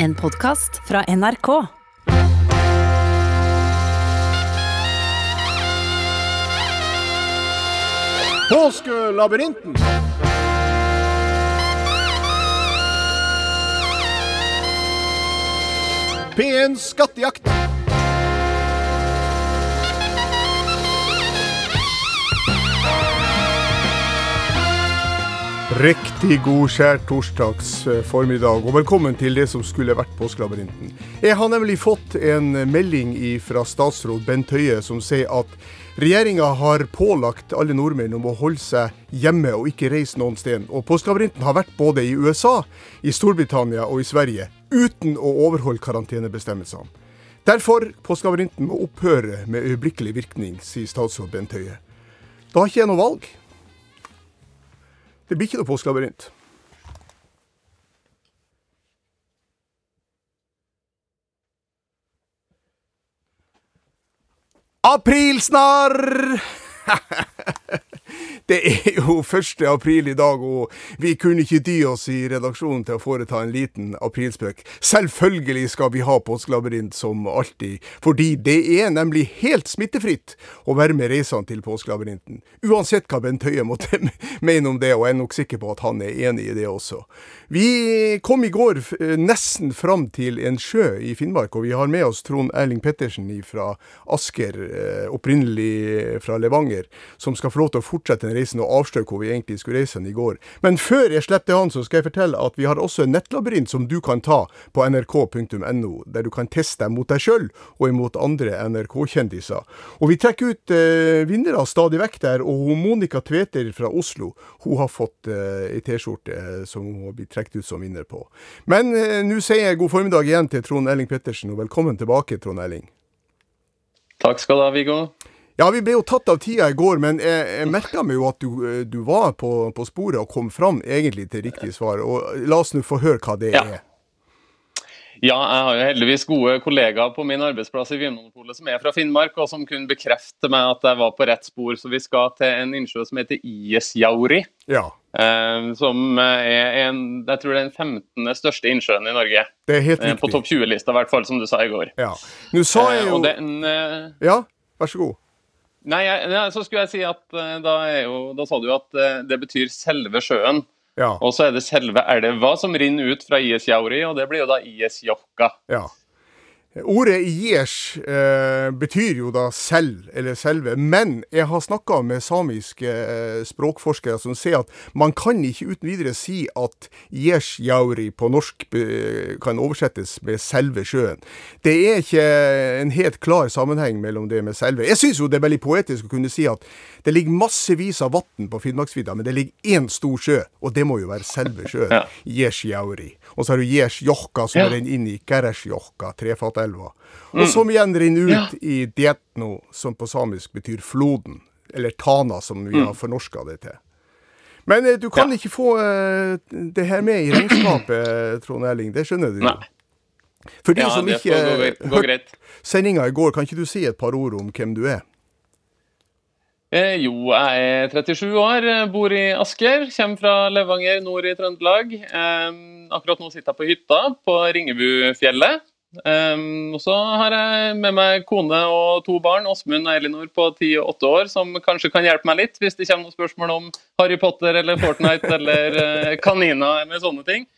En podkast fra NRK. Påskelabyrinten. P1 Skattejakt. Riktig god skjær torsdags eh, formiddag, og velkommen til det som skulle vært Påskelabyrinten. Jeg har nemlig fått en melding fra statsråd Bent Høie som sier at regjeringa har pålagt alle nordmenn om å holde seg hjemme og ikke reise noen sted. Og Påskelabyrinten har vært både i USA, i Storbritannia og i Sverige, uten å overholde karantenebestemmelsene. Derfor Påskelabyrinten må opphøre med øyeblikkelig virkning, sier statsråd Bent Høie. Da har ikke jeg noe valg. Det blir ikke noe påskelabyrint. Aprilsnarr! Det er jo 1. april i dag, og vi kunne ikke dy oss i redaksjonen til å foreta en liten aprilspøk. Selvfølgelig skal vi ha påskelabyrint som alltid, fordi det er nemlig helt smittefritt å være med reisende til påskelabyrinten. Uansett hva Bent Høie måtte mene om det, og jeg er nok sikker på at han er enig i det også. Vi kom i går nesten fram til en sjø i Finnmark, og vi har med oss Trond Erling Pettersen fra Asker, eh, opprinnelig fra Levanger, som skal få lov til å fortsette den reisen og avsløre hvor vi egentlig skulle reise i går. Men før jeg slipper han, så skal jeg fortelle at vi har også en nettlabyrint som du kan ta på nrk.no, der du kan teste deg mot deg sjøl og imot andre NRK-kjendiser. Og vi trekker ut eh, vinnere stadig vekk der, og Monica Tveter fra Oslo hun har fått eh, T-skjorte eh, som hun har blitt trukket ut som vinner på. Men eh, nå sier jeg god formiddag igjen til Trond Elling Pettersen, og velkommen tilbake, Trond Elling. Takk skal du ha, Viggo. Ja, vi ble jo tatt av tida i går, men jeg, jeg merka meg jo at du, eh, du var på, på, sporet og kom fram egentlig til riktig svar. Og la oss nå få høre hva det ja. er. Ja, jeg har jo heldigvis gode kollegaer på min arbeidsplass i Vinmonopolet som er fra Finnmark, og som kunne bekrefte meg at jeg var på rett spor. Så vi skal til en innsjø som heter Iesjauri. Ja. Eh, som er en, jeg tror det er den 15. største innsjøen i Norge. Det er helt eh, riktig. På topp 20-lista, i hvert fall, som du sa i går. Ja. Nå sa jeg Eh, jo eh, den, eh, Ja, vær så god. Nei, jeg, så skulle jeg si at eh, da, er jo, da sa du at eh, det betyr selve sjøen. Ja. Og så er det selve elva som rinner ut fra Iesjauri, og det blir jo da Iesjokka. ja. Ordet Iesh eh, betyr jo da selv, eller selve, men jeg har snakka med samiske eh, språkforskere som sier at man kan ikke uten videre si at Iesjauri på norsk kan oversettes med selve sjøen. Det er ikke en helt klar sammenheng mellom det med selve. Jeg syns jo det er veldig poetisk å kunne si at det ligger massevis av vann på Finnmarksvidda, men det ligger én stor sjø, og det må jo være selve sjøen. Ja. Og så har du Iesjokka, som Ja. den inn i Geresjokka, Trefattelva. Og som igjen renner ut Ja. i Dietno, som på samisk betyr floden. Eller Tana, som vi har fornorska det til. Men eh, du kan Ja. ikke få eh, det her med i regnskapet, Trond Erling. Det skjønner du. Nei. For de Ja, som ikke hørte sendinga i går, kan ikke du si et par ord om hvem du er? Eh, jo, jeg er 37 år, bor i Asker, kommer fra Levanger nord i Trøndelag. Eh, akkurat nå sitter jeg på hytta på Ringebufjellet. Eh, og så har jeg med meg kone og to barn, Åsmund og Elinor på 10 og 8 år, som kanskje kan hjelpe meg litt hvis det kommer noen spørsmål om Harry Potter eller Fortnite eller uh, kaniner eller sånne ting.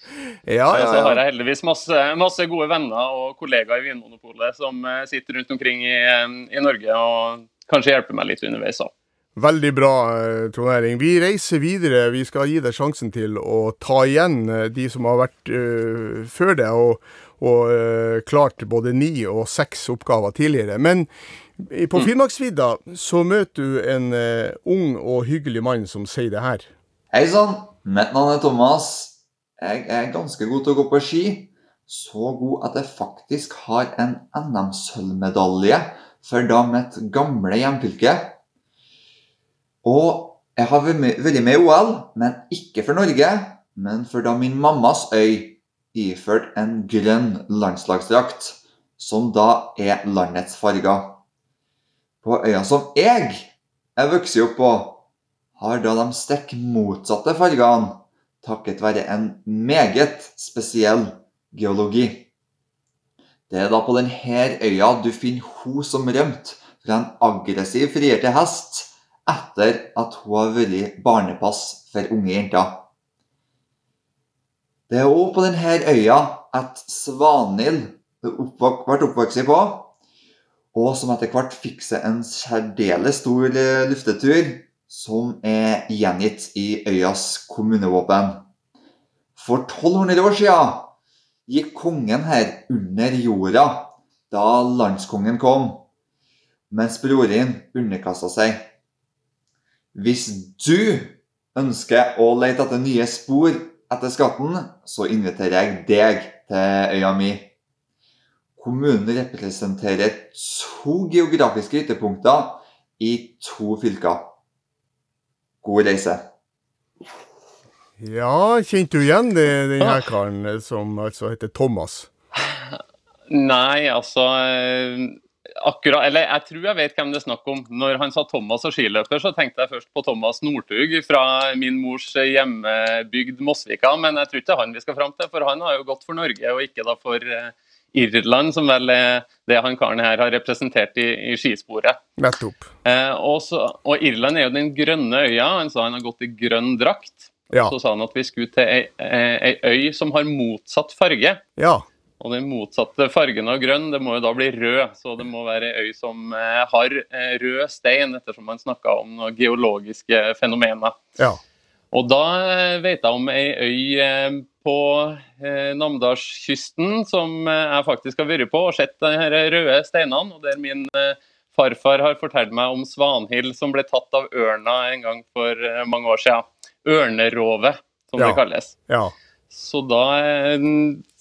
Ja, Og så har jeg heldigvis masse, masse gode venner og kollegaer i Vinmonopolet som uh, sitter rundt omkring i, eh, i Norge og kanskje hjelper meg litt underveis òg. Veldig bra, Trond Eiring. Vi reiser videre. Vi skal gi deg sjansen til å ta igjen de som har vært uh, før deg og, og eh, klart både ni og seks oppgaver tidligere. Men på Finnmarksvidda så møter du en eh, ung og hyggelig mann som sier det her. Hei sann, mitt navn er Thomas. Jeg er ganske god til å gå på ski. Så god at jeg faktisk har en NM-sølvmedalje for da mitt gamle hjemfylke. Og jeg har vært med i OL, men ikke for Norge, men for da min mammas øy iført en grønn landslagsdrakt, som da er landets farger. På øya som jeg er vokst opp på, har da de stikk motsatte fargene, takket være en meget spesiell geologi. Det er da på denne øya du finner hun som rømte fra en aggressiv frier til hest etter at hun har vært barnepass for unge jenter. Det er òg på denne øya at Svanhild ble oppvokst på, og som etter hvert fikk seg en særdeles stor eh, luftetur, som er gjengitt i øyas kommunevåpen. For 1200 år siden gikk kongen her under jorda da landskongen kom, mens broren underkasta seg. Hvis du ønsker å lete etter nye spor etter skatten, så inviterer jeg deg til øya mi. Kommunen representerer to geografiske ytterpunkter i to fylker. God reise. Ja, kjente du igjen denne den her karen som altså heter Thomas? Nei, altså eh, akkurat, eller Jeg tror jeg vet hvem det er snakk om. Når han sa Thomas og skiløper, så tenkte jeg først på Thomas Northug fra min mors hjemmebygd Mosvika, men jeg tror ikke det er han vi skal fram til, for han har jo gått for Norge og ikke da for eh, Irland, som vel er det han karen her har representert i, i skisporet. Nettopp. Eh, og, så, og Irland er jo den grønne øya. Han sa han har gått i grønn drakt. Ja. Så sa han at vi skulle til ei, ei øy som har motsatt farge. Ja. Og den motsatte fargen av grønn, det må jo da bli rød. Så det må være ei øy som eh, har eh, rød stein, ettersom man snakka om noen geologiske fenomener. ja. Og da eh, vet jeg om ei øy på Namdalskysten som jeg faktisk har vært på og sett de her røde steinene. Og der min farfar har fortalt meg om Svanhild som ble tatt av ørna en gang for mange år siden. Ørnerovet, som Ja. det kalles. ja. Så da eh,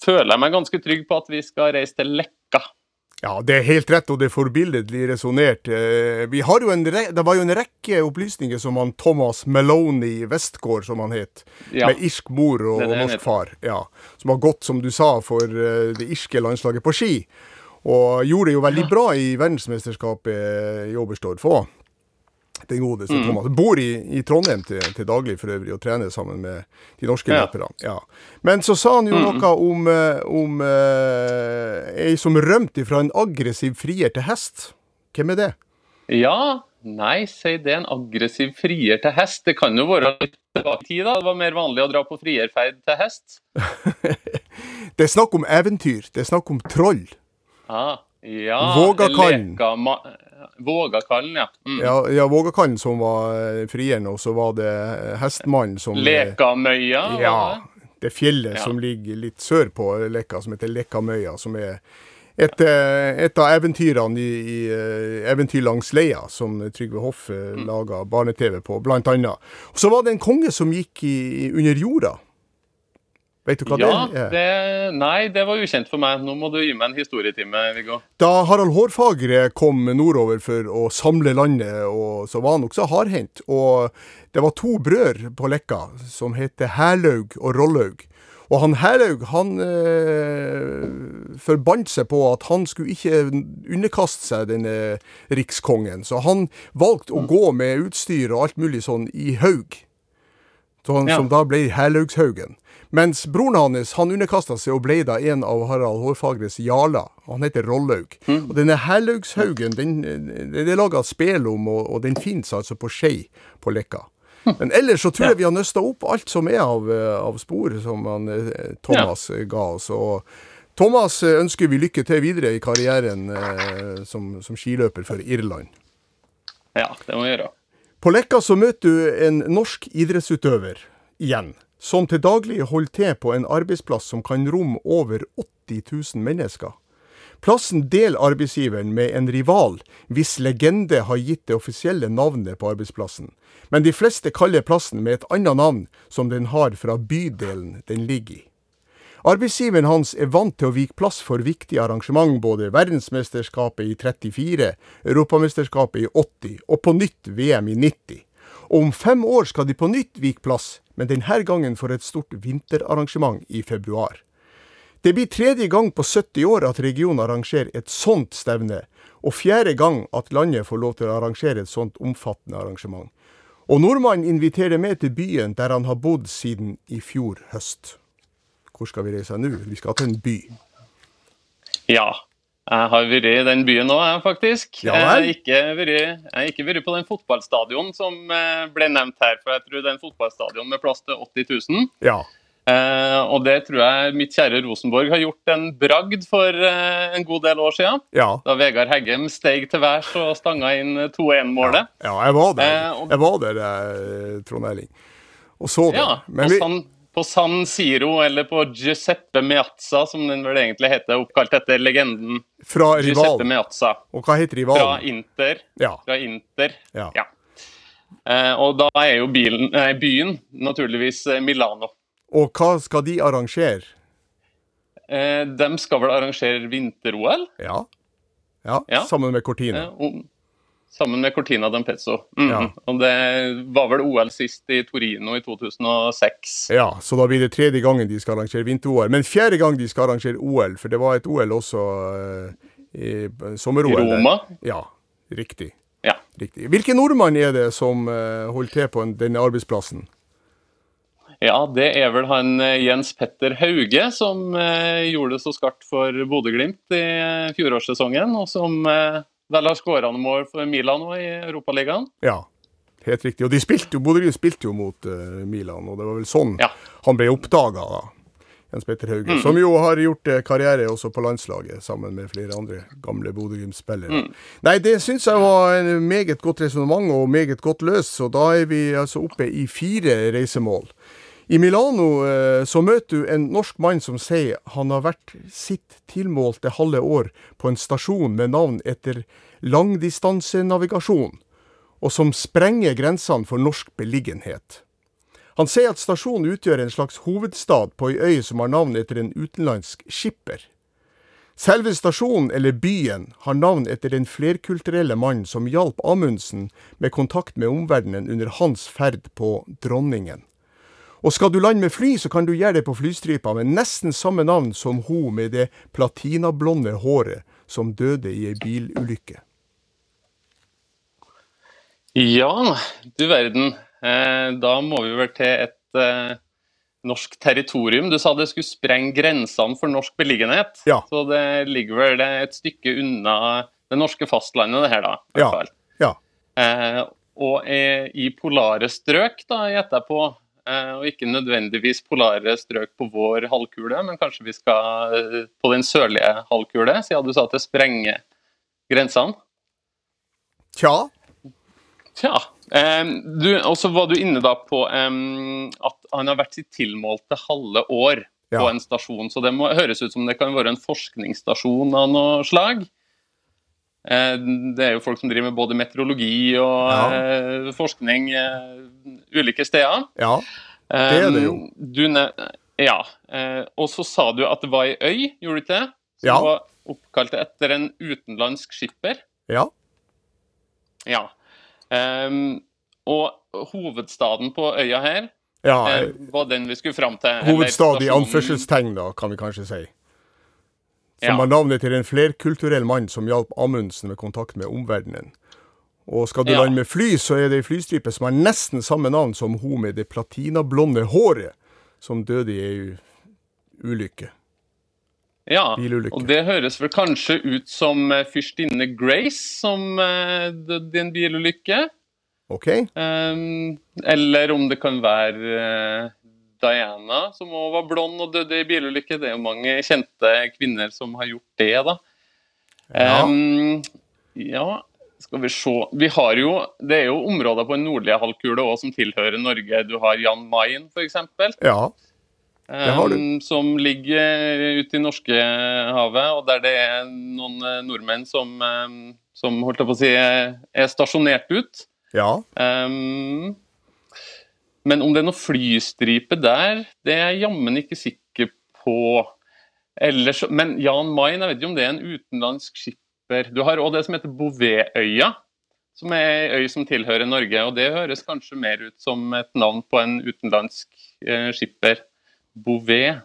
føler jeg meg ganske trygg på at vi skal reise til Lekka. Ja, det er helt rett, og det er forbilledlig resonnert. Eh, Vi har jo en re det var jo en rekke opplysninger som han Thomas Meloni Westgård, som han het, Ja. med irsk mor og, Det det norsk far, ja, som har gått, som du sa, for eh, det irske landslaget på ski. Og gjorde det jo veldig bra i verdensmesterskapet i Oberstdorf òg. Den godeste Mm. Thomas. Bor i, i Trondheim til, til daglig for øvrig, og trener sammen med de norske Ja. løperne. Ja. Men så sa han jo Mm. noe om, eh, om eh, ei som rømte fra en aggressiv frier til hest. Hvem er det? Ja, nei, si det. En aggressiv frier til hest. Det kan jo være litt tilbake i tid, da. Det var mer vanlig å dra på frierferd til hest. Det er snakk om eventyr. Det er snakk om troll. Ah, ja, Vågakallen. Leka Vågakallen, ja. Mm. Ja, ja Vågakallen som var eh, frieren, og så var det eh, hestmannen som Lekamøya, Ja. det? Fjellet Ja. som ligger litt sør på Leka, som heter Lekamøya, som er et, eh, et av eventyrene i, i Eventyr langs Leia, som Trygve Hoff Mm. laga barne-TV på, blant annet. Og så var det en konge som gikk i, i- under jorda. Vet du hva Ja, det er? det, nei, det var ukjent for meg. Nå må du gi meg en historietime, Viggo. Da Harald Hårfagre kom nordover for å samle landet, og så var han også hardhendt. Og det var to brødre på Leka som heter Herlaug og Rollaug. Og han Herlaug han eh, forbandt seg på at han skulle ikke underkaste seg denne rikskongen. Så han valgte å gå med utstyr og alt mulig sånn i haug. Så han, Ja. Som da ble Herlaugshaugen. Mens broren hans han underkasta seg og ble da en av Harald Hårfagres jarler. Han heter Rollaug. Og denne Herlaugshaugen den, det er laga spel om, og, og den fins altså på Skei på Leka. Men ellers så tror jeg vi har nøsta opp alt som er av, eh, av spor som han, eh, Thomas ja. ga oss. Og Thomas eh, ønsker vi lykke til videre i karrieren eh, som, som skiløper for Irland. Ja, det må vi gjøre. På Leka så møter du en norsk idrettsutøver igjen, som til daglig holder til på en arbeidsplass som kan romme over 80 000 mennesker. Plassen deler arbeidsgiveren med en rival, hvis legende har gitt det offisielle navnet på arbeidsplassen. Men de fleste kaller plassen med et annet navn, som den har fra bydelen den ligger i. Arbeidsgiveren hans er vant til å vike plass for viktige arrangement, både verdensmesterskapet i 34, Europamesterskapet i 80 og på nytt VM i 90. Og om fem år skal de på nytt vike plass, men denne gangen for et stort vinterarrangement i februar. Det blir tredje gang på 70 år at regionen arrangerer et sånt stevne, og fjerde gang at landet får lov til å arrangere et sånt omfattende arrangement. Og nordmannen inviterer med til byen der han har bodd siden i fjor høst. Hvor skal vi reise nå? Vi skal til en by. Ja. Jeg har vært i den byen nå, faktisk. Ja jeg, har ikke vært, på den fotballstadion som eh, ble nevnt her. For jeg tror det er en fotballstadion med plass til 80 000. Ja. Eh, og det tror jeg mitt kjære Rosenborg har gjort en bragd for eh, en god del år siden. Ja. Da Vegard Heggem steg til værs og stanga inn 2-1-målet. ja, jeg var der. Eh, og- Jeg var der, eh, Trond Erling. Og så det. Ja, på, vi, San, på San Siro, eller på Giuseppe Meazza, som den vel egentlig heter, oppkalt etter legenden fra Giuseppe. Meazza. Og hva heter rivalen? Fra? Inter. Ja. Fra Inter. ja. Ja. Eh, og da er jo bilen, eh, byen naturligvis eh, Milano. Og hva skal de arrangere? Eh, de skal vel arrangere vinter-OL? Ja. ja. Ja. Sammen med Cortina. Eh, om- sammen med Cortina d'Ampezzo. Mm. Ja. Og det var vel OL sist i Torino i 2006. Ja, så da blir det tredje gangen de skal arrangere vinter-OL. Men fjerde gang de skal arrangere OL, for det var et OL også eh, i sommer-OL. I Roma. Ja, riktig. Ja. riktig. Hvilken nordmann er det som eh, holder til på denne arbeidsplassen? Ja, det er vel han eh, Jens Petter Hauge som eh, gjorde det så skarpt for Bodø-Glimt i eh, fjorårssesongen, og som eh, vel har skåra noen mål for Milan nå i Europaligaen. Ja, helt riktig. Og de spilte jo, Bodø Glimt spilte jo mot uh, Milan, og det var vel sånn Ja. han ble oppdaga, da. Jens Petter Hauge, som jo har gjort uh, karriere også på landslaget, sammen med flere andre gamle Bodø Glimt-spillere. Nei, det syns jeg var en meget godt resonnement og meget godt løst, så da er vi altså oppe i fire reisemål. I Milano eh, så møter du en norsk mann som sier han har vært sitt tilmålte halve år på en stasjon med navn etter langdistansenavigasjon, og som sprenger grensene for norsk beliggenhet. Han sier at stasjonen utgjør en slags hovedstad på ei øy som har navn etter en utenlandsk skipper. Selve stasjonen, eller byen, har navn etter den flerkulturelle mann som hjalp Amundsen med kontakt med omverdenen under hans ferd på Dronningen. Og skal du lande med fly, så kan du gjøre det på flystripa med nesten samme navn som hun med det platinablonde håret som døde i ei bilulykke. Ja, du verden. Eh, da må vi vel til et eh, norsk territorium. Du sa det skulle sprenge grensene for norsk beliggenhet. Ja. Så det ligger vel et stykke unna det norske fastlandet, det her, da. i hvert Ja. fall. Ja. Eh, og i polare strøk, da, gjetter jeg på. Eh, og ikke nødvendigvis polare strøk på vår halvkule, men kanskje vi skal eh, på den sørlige halvkule, siden du sa at det sprenger grensene. Tja, Tja. Og så var du inne da på at han har vært sitt tilmålte halve år på Ja. en stasjon. Så det må høres ut som det kan være en forskningsstasjon av noe slag. Eh, det er jo folk som driver med både meteorologi og Ja. eh, forskning eh, ulike steder. ja. Det er det jo. Du ja. og så sa du at det var ei øy, gjorde du ikke det? Som Ja. var oppkalt etter en utenlandsk skipper. Ja. Ja. Og hovedstaden på øya her ja. var den vi skulle fram til. Hovedstad i anførselstegn, da, kan vi kanskje si. Som Ja. navnet til en flerkulturell mann som hjalp Amundsen med kontakt med omverdenen. Og skal du Ja. lande med fly, så er det ei flystripe som har nesten samme navn som hun med det platinablonde håret, som døde i ei ulykke. Ja, bilulykke. og det høres vel kanskje ut som eh, fyrstinne Grace som eh, døde i en bilulykke. OK? Ehm, eller om det kan være eh, Diana, som òg var blond og døde i bilulykke. Det er jo mange kjente kvinner som har gjort det, da. Ja. Um, ja, skal vi se. Vi har jo, det er jo områder på den nordlige halvkule også som tilhører Norge. Du har Jan Mayen, f.eks. Ja. Det har du. Um, som ligger ute i Norskehavet, og der det er noen eh, nordmenn som, um, som holdt jeg på å si, er stasjonert ut. Ja. Um, men om det er noe flystripe der, det er jeg jammen ikke sikker på. Ellers, men Jan Mayen, jeg vet ikke om det er en utenlandsk skipper. Du har òg det som heter Bouvetøya, som er ei øy som tilhører Norge. og Det høres kanskje mer ut som et navn på en utenlandsk eh, skipper. Bouvet.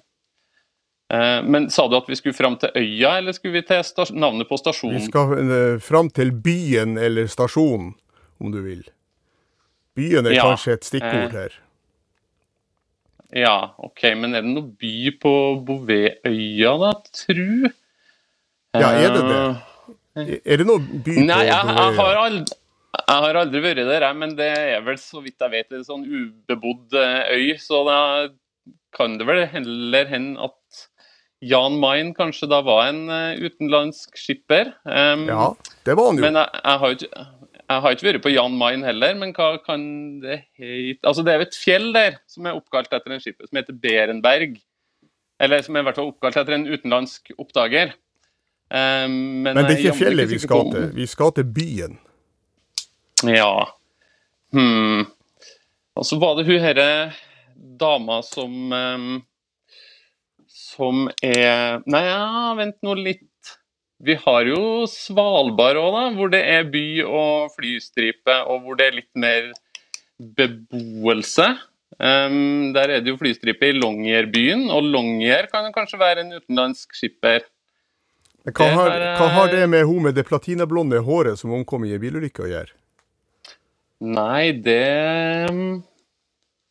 Eh, men sa du at vi skulle fram til øya, eller skulle vi til navnet på stasjonen? Vi skal uh, fram til byen eller stasjonen, om du vil. Byen er Ja, kanskje et stikkord eh, her. Ja, OK, men er det noe by på Bouvetøya, da, tru? Ja, er det det? Eh, Er det noe by på Nei, jeg, jeg, har aldri, jeg har aldri vært der, men det er vel så vidt jeg vet en sånn ubebodd eh, øy. Så da kan det vel heller hende at Jan Mayen kanskje da var en eh, utenlandsk skipper. Um, Ja, det var han jo. Men jeg, jeg, har ikke, jeg har ikke vært på Jan Mayen heller, men hva kan det hete Altså, det er jo et fjell der som er oppkalt etter en skipper som heter Berenberg. Eller som er i hvert fall oppkalt etter en utenlandsk oppdager. Um, Men det er ikke fjellet vi skal til. Vi skal til byen. Ja. Hmm. Og så var det hun herre dama som um, Som er Nei, ja, vent nå litt. Vi har jo Svalbard òg, da, hvor det er by og flystripe, og hvor det er litt mer beboelse. Um, der er det jo flystripe i Longyearbyen, og Longyear kan jo kanskje være en utenlandsk skipper. Hva, har, er- hva har det med hun med det platinablonde håret som omkom i en bilulykke å gjøre? Nei, det mm,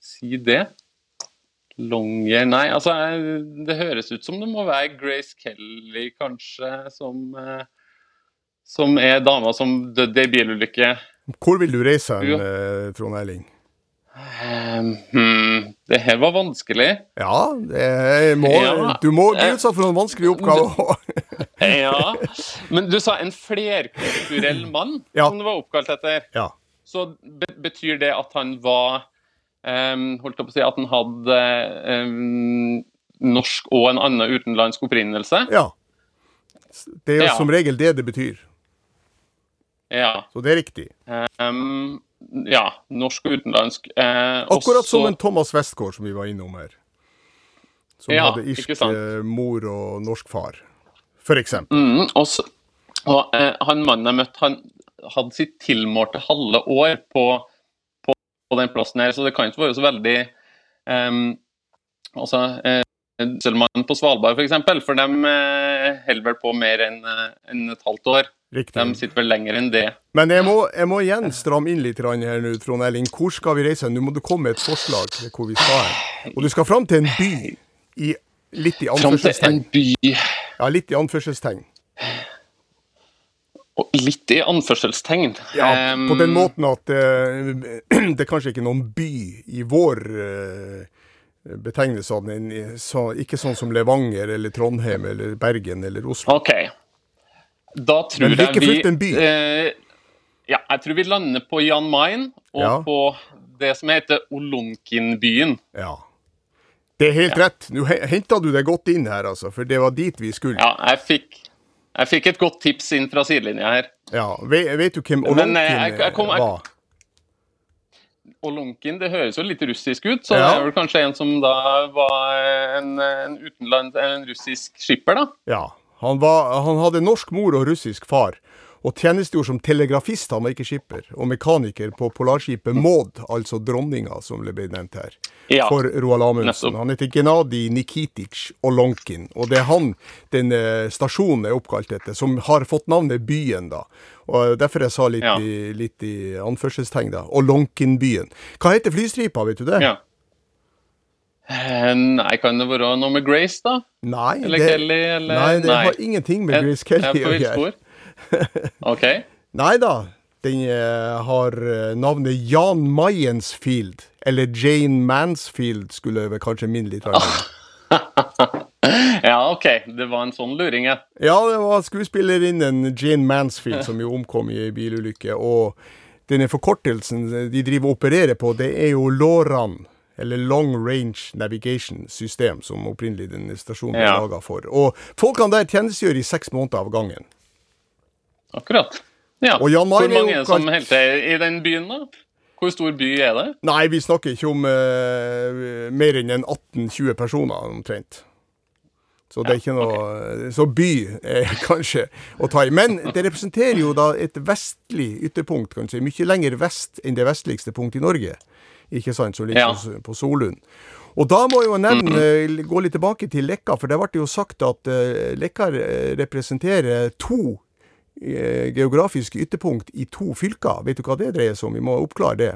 Si det. Longyear Nei, altså Det høres ut som det må være Grace Kelly, kanskje, som eh, Som er dama som døde i bilulykke. Hvor vil du reise hen, eh, Trond Eiling? Um, hmm, det her var vanskelig. Ja, det må, Ja. du må bli Eh, utsatt for en vanskelig oppgave. Ja. Men du sa en flerkulturell mann, Ja. som det var oppkalt etter. ja. Så betyr det at han var Holdt jeg på å si at han hadde em, norsk og en annen utenlandsk opprinnelse? ja. Det er jo Ja. som regel det det betyr. Ja. Så det er riktig. Um, ja. Norsk og utenlandsk. Eh, Akkurat som en Thomas Westgård som vi var innom her. Som Ja, hadde irsk mor og norsk far, for eksempel. Mm, og eh, han mannen jeg møtte, han hadde sitt tilmålte halve år på, på, den plassen her, så det kan ikke være så veldig um, Altså, eh, Sølvmannen på Svalbard, f.eks., for, eksempel, for de eh, holder vel på mer enn eh, enn et halvt år. Riktig. De sitter vel lenger enn det. Men jeg må, jeg må igjen stramme inn litt her nå, Trond Elling. Hvor skal vi reise? Nå må du komme med et forslag til hvor vi skal hen. Og du skal fram til en by. I, litt i Fram til en by Ja, litt i anførselstegn. Og litt i anførselstegn. Ja, på den måten at det, det er kanskje ikke noen by i vår betegnelse av den, ikke sånn som Levanger eller Trondheim eller Bergen eller Oslo. OK. Da tror Men like fullt en by. eh, ja, jeg tror vi lander på Jan Mayen og Ja. på det som heter Olonkinbyen. Ja. Det er helt rett. Nå henta du deg godt inn her, altså, for det var dit vi skulle. Ja, jeg fikk, jeg fikk et godt tips inn fra sidelinja her. Ja, Vet, vet du hvem Men, Olonkin eh, var? Olonkin, det høres jo litt russisk ut, så Ja. det er vel kanskje en som da var en, en utenland, en russisk skipper, da? Ja. Han, var, han hadde norsk mor og russisk far, og tjenestegjorde som telegrafist, han var ikke skipper, og mekaniker på polarskipet Maud, altså dronninga, som ble nevnt her, Ja. for Roald Amundsen. Han heter Genadij Nikitic Olonkin, og det er han den eh, stasjonen er oppkalt etter, som har fått navnet byen, da. Og Derfor jeg sa litt, Ja. i, litt i anførselstegn, da. Olonkinbyen. Hva heter flystripa, vet du det? ja. Eh, Nei, kan det være noe med Grace, da? Nei, Eller det, Kelly, eller nei, det Nei. har ingenting med Grace Kelly å gjøre. OK. Nei da, den eh, har eh, navnet Jan Mayensfield. Eller Jane Mansfield, skulle vel kanskje minne litt om. Ja, OK. Det var en sånn luring, ja. Ja, det var skuespillerinnen Jane Mansfield som jo omkom i bilulykke. Og denne forkortelsen de driver og opererer på, det er jo LORAN. Eller Long Range Navigation System, som opprinnelig den stasjonen ble Ja. laga for. Og folkene der tjenestegjør i seks måneder av gangen. Akkurat. Ja. Og Jan Hvor mange er det som holder til i den byen, da? Hvor stor by er det? Nei, vi snakker ikke om uh, mer enn 18-20 personer omtrent. Så det er ikke noe Så by er kanskje å ta i. Men det representerer jo da et vestlig ytterpunkt, kan du si. Mye lenger vest enn det vestligste punktet i Norge. Ikke sant, som ligger Ja. på, Solund. Og da må jeg jo nevne, eh, gå litt tilbake til Leka, for det ble jo sagt at uh, Leka eh, representerer to eh, geografiske ytterpunkt i to fylker. Vet du hva det dreier seg om? Vi må oppklare det.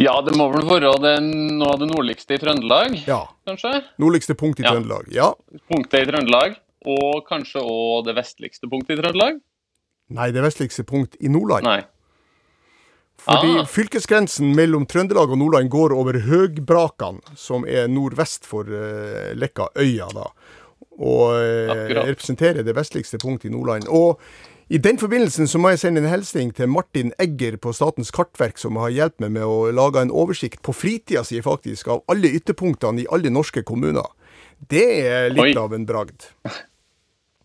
Ja, det må vel være noe av det nordligste i Trøndelag, Ja. kanskje? Nordligste punkt i Ja. Trøndelag. Ja. Punktet i Trøndelag. og kanskje òg det vestligste punktet i Trøndelag? Nei, det vestligste punkt i Nordland. Nei. Fordi Ah. fylkesgrensen mellom Trøndelag og Nordland går over Høgbrakan, som er nordvest for uh, Leka øya, da. Og eh, Akkurat. representerer det vestligste punktet i Nordland. Og i den forbindelsen så må jeg sende en hilsen til Martin Egger på Statens kartverk, som har hjulpet meg med å lage en oversikt på fritida si, faktisk, av alle ytterpunktene i alle norske kommuner. Det er litt Oi. av en bragd.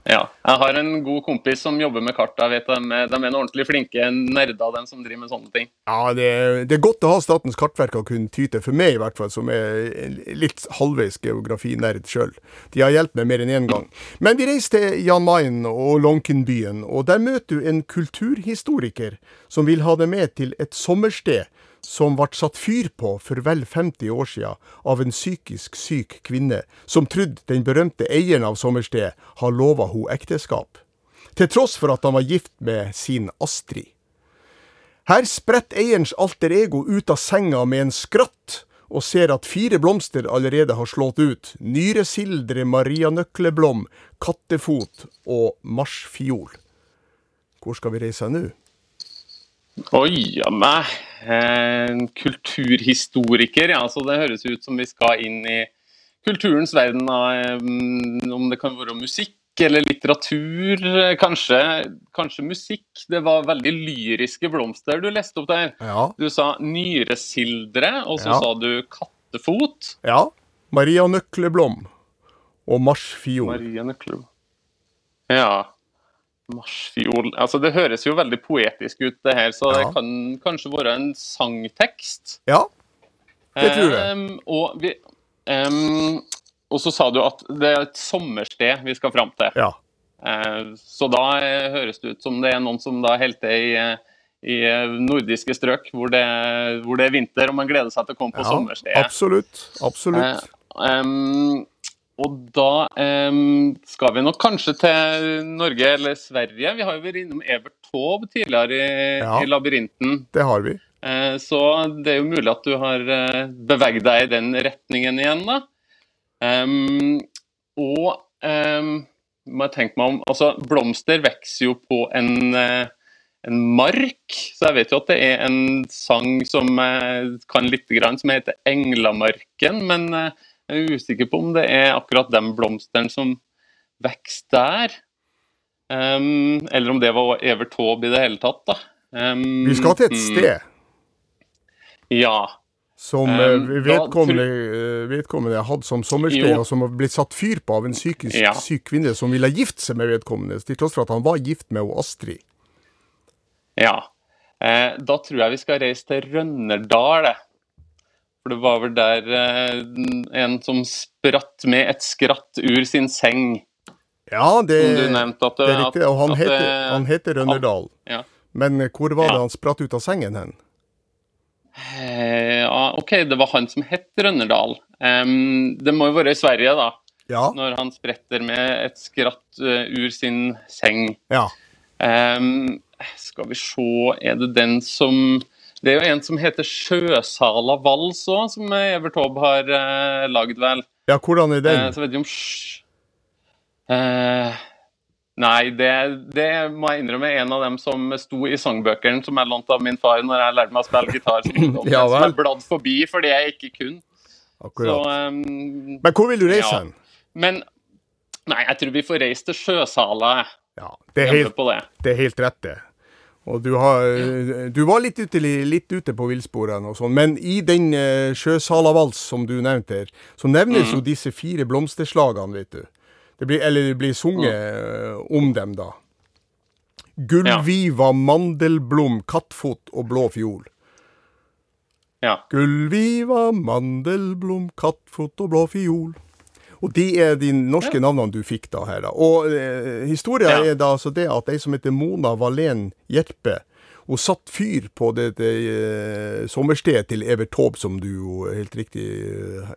Ja. Jeg har en god kompis som jobber med kart. Jeg vet de, de er ordentlig flinke nerder, de som driver med sånne ting. Ja, det, det er godt å ha Statens kartverk å kunne ty til, for meg i hvert fall, som er litt halvveis geografinerd sjøl. De har hjulpet meg mer enn én gang. Men vi reiser til Jan Mayen og Lonkenbyen, og der møter du en kulturhistoriker som vil ha deg med til et sommersted som ble satt fyr på for vel 50 år siden av en psykisk syk kvinne, som trodde den berømte eieren av sommerstedet har lova henne ekteskap. Til tross for at han var gift med sin Astrid. Her spretter eierens alter ego ut av senga med en skratt, og ser at fire blomster allerede har slått ut. Nyresildre, marianøkleblom, kattefot og marsfiol. Hvor skal vi reise nå? Oi, ja meg. En kulturhistoriker, ja. Så det høres ut som vi skal inn i kulturens verden. Om det kan være musikk eller litteratur. Kanskje, kanskje musikk. Det var veldig lyriske blomster du leste opp der. Ja. Du sa nyresildre, og så Ja. sa du kattefot. ja. Maria Nøkleblom og marsfiol. Maria Nøkleblom. Ja. Marsfiol Altså, det høres jo veldig poetisk ut, det her, så Ja. det kan kanskje være en sangtekst. Ja, det tror jeg. Um, og, vi, um, og så sa du at det er et sommersted vi skal fram til. ja. Uh, så da eh, høres det ut som det er noen som da holder i, eh, i eh, nordiske strøk, hvor det, hvor det er vinter og man gleder seg til å komme på ja. sommerstedet. Absolutt. Absolutt. Em, og da eh, skal vi nok kanskje til Norge eller Sverige. Vi har jo vært innom Evert Taube tidligere i, Ja. i Labyrinten. Det har vi. Eh, så det er jo mulig at du har eh, beveget deg i den retningen igjen, da. Um, og um, må jeg tenke meg om Altså, blomster vokser jo på en eh, en mark, så jeg vet jo at det er en sang som jeg kan litt, grann, som heter 'Englamarken', men eh, jeg er usikker på om det er akkurat den blomsteren som vokser der. Um, eller om det var Evert Taube i det hele tatt, da. Um, Vi skal til et mm, sted Ja. som Um, eh, da vedkommende, eh, vedkommende hadde som sommersted, Jo. og som har blitt satt fyr på av en psykisk Ja. syk kvinne som ville gifte seg med vedkommende, til tross for at han var gift med Astrid. ja. Eh, da tror jeg vi skal reise til Rønnerdal. For det var vel der eh, en som spratt med et skratt ur sin seng. Ja, det, nevnte at det er riktig. Og han, heter, eh, han heter Rønnerdal. ja. Men eh, hvor var det Ja. han spratt ut av sengen hen? Eh, ja, OK, det var han som het Rønnerdal. Um, det må jo være i Sverige, da. Ja. Når han spretter med et skratt ur sin seng. ja. Um, skal vi se, er det den som Det er jo en som heter Sjøsala vals òg, som Evert Taube har eh, lagd, vel. Ja, hvordan er Eh, den? så vet jeg om sj- eh, Nei, det, det må jeg innrømme er en av dem som sto i sangbøkene som jeg lånte av min far når jeg lærte meg å spille gitar. Som, Ja som jeg bladd forbi fordi jeg ikke kunne. Så, Akkurat. Men hvor vil du reise ja. hen? men nei, jeg tror vi får reise til Sjøsala. Ja, det er helt, det. det er helt rett, det. Og du, har, du var litt ute, litt ute på villsporene og sånn, men i den uh, Sjøsalavals som du nevnte her, så nevnes Mm. jo disse fire blomsterslagene, vet du. Det blir, eller det blir sunget uh, om dem, da. Gullviva, mandelblom, kattfot og blå fiol. Ja. Gullviva, mandelblom, kattfot og blå fiol. Og de er de norske navnene du fikk da her. da. Og eh, historia Ja. er da altså det at ei som heter Mona Valen Gjerpe, hun satt fyr på det, det eh, sommerstedet til Evert Taube, som du jo helt riktig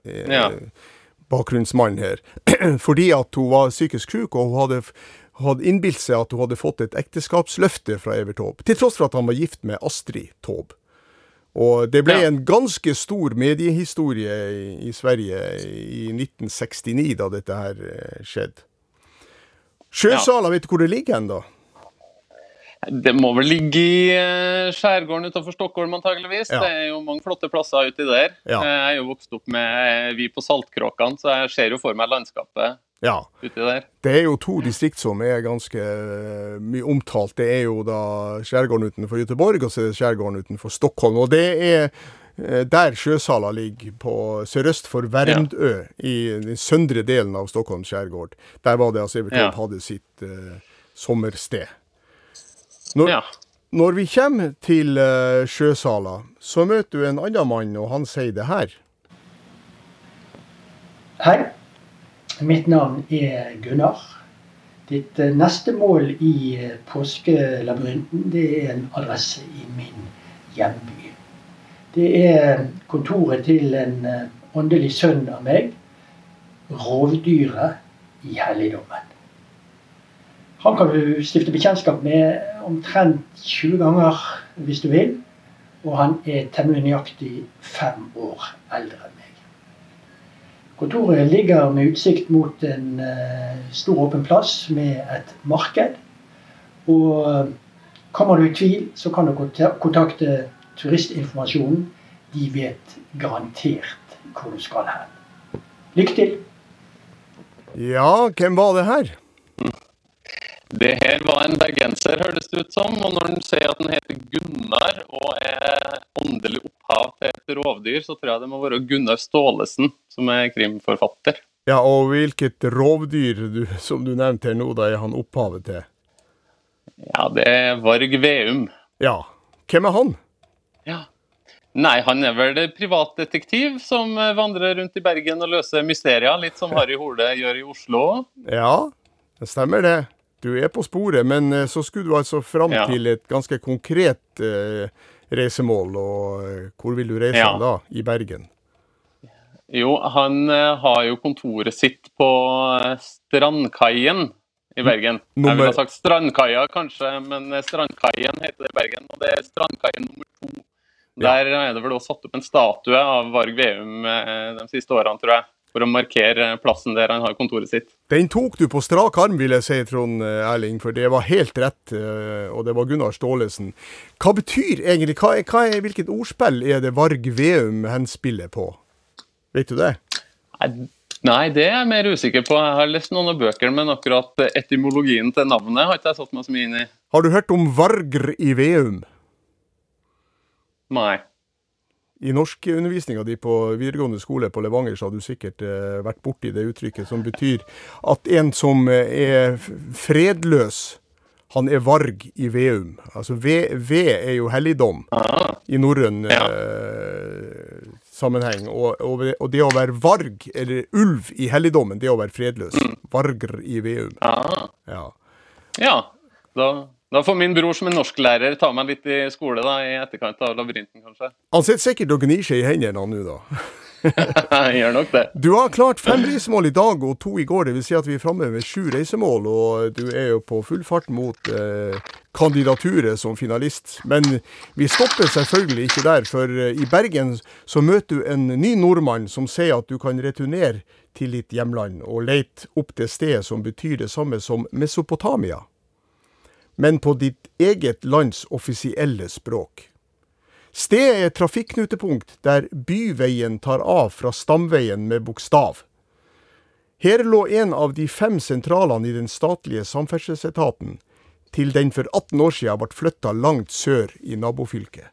eh, Ja. bakgrunnsmann her. Fordi at hun var psykisk syk, og hun hadde, hadde innbilt seg at hun hadde fått et ekteskapsløfte fra Evert Taube. Til tross for at han var gift med Astrid Taube. Og det ble Ja. en ganske stor mediehistorie i, i Sverige i 1969, da dette her eh, skjedde. Sjøsala, vet du hvor det ligger hen, da? Det må vel ligge i eh, skjærgården utenfor Stockholm, antageligvis. Ja. Det er jo mange flotte plasser uti der. Ja. Eh, Jeg er jo vokst opp med vi på Saltkråkene, så jeg ser jo for meg landskapet Ja. uti der. Det er jo to distrikt som er ganske eh, mye omtalt. Det er jo da skjærgården utenfor Göteborg, og så er det skjærgården utenfor Stockholm. Og det er eh, der Sjøsala ligger, på sørøst for Värmdø, i den søndre delen av Stockholms skjærgård. Der var det altså Evertorp Ja. hadde sitt uh, sommersted. Når, Ja. når vi kommer til uh, Sjøsala, så møter du en annen mann, og han sier det her. Hei, mitt navn er Gunnar. Ditt eh, neste mål i eh, påskelabyrinten det er en adresse i min hjemby. Det er kontoret til en eh, åndelig sønn av meg, rovdyret i helligdommen. Han kan du stifte bekjentskap med omtrent 20 ganger hvis du vil, og han er temmelig nøyaktig fem år eldre enn. Kontoret ligger med utsikt mot en eh, stor åpen plass med et marked. Og eh, kommer du i tvil, så kan du kontakte turistinformasjonen. De vet garantert hvor du skal hen. Lykke til! Ja, hvem var det her? Det her var en bergenser, høres det ut som. Og når han sier at han heter Gunnar og er åndelig opphav til et rovdyr, så tror jeg det må være Gunnar Staalesen, som er krimforfatter. Ja, og hvilket rovdyr du, som du nevnte her nå, da er han opphavet til? Ja, det er Varg Veum. Ja. Hvem er han? Ja. Nei, han er vel privatdetektiv som vandrer rundt i Bergen og løser mysterier, litt som Harry Hole gjør i Oslo. Ja, det stemmer det. Du er på sporet, men eh, så skulle du altså fram Ja. til et ganske konkret eh, reisemål. Og eh, hvor vil du reise Ja. da? I Bergen? Jo, han eh, har jo kontoret sitt på Strandkaien i Bergen. Jeg Nummer- ville ha sagt Strandkaia kanskje, men Strandkaien heter det i Bergen. Og det er Strandkaien nummer to. Der er det vel også satt opp en statue av Varg Veum de siste årene, tror jeg. For å markere plassen der han har kontoret sitt. Den tok du på strak arm, vil jeg si, Trond eh, Erling, for det var helt rett. eh, Og det var Gunnar Staalesen. Hva betyr egentlig hva er, hva er, Hvilket ordspill er det Varg Veum henspiller på? Vet du det? Nei, det er jeg mer usikker på. Jeg har lest noen av bøkene, men akkurat eh, etymologien til navnet har ikke jeg satt meg så mye inn i. Har du hørt om Vargr i Veum? Nei. I norskundervisninga di på videregående skole på Levanger, så har du sikkert eh, vært borti det uttrykket som betyr at en som eh, er fredløs, han er varg i veum. Altså ve, ved er jo helligdom i norrøn Ja. eh, sammenheng. Og, og, og det å være varg, eller ulv i helligdommen, det å være fredløs. Vargr i veum. Ja. Ja, da, da får min bror som er norsklærer ta meg litt i skole da, i etterkant av labyrinten, kanskje. Han sitter sikkert og gnir seg i hendene nå, da. Jeg gjør nok det. Du har klart fem reisemål i dag og to i går. Det vil si at vi er framme med sju reisemål, og du er jo på full fart mot eh, kandidaturet som finalist. Men vi stopper selvfølgelig ikke der, for eh, i Bergen så møter du en ny nordmann som sier at du kan returnere til ditt hjemland og lete opp det stedet som betyr det samme som Mesopotamia, men på ditt eget lands offisielle språk. Stedet er et trafikknutepunkt der byveien tar av fra stamveien med bokstav. Her lå en av de fem sentralene i den statlige samferdselsetaten, til den for 18 år siden ble flytta langt sør i nabofylket.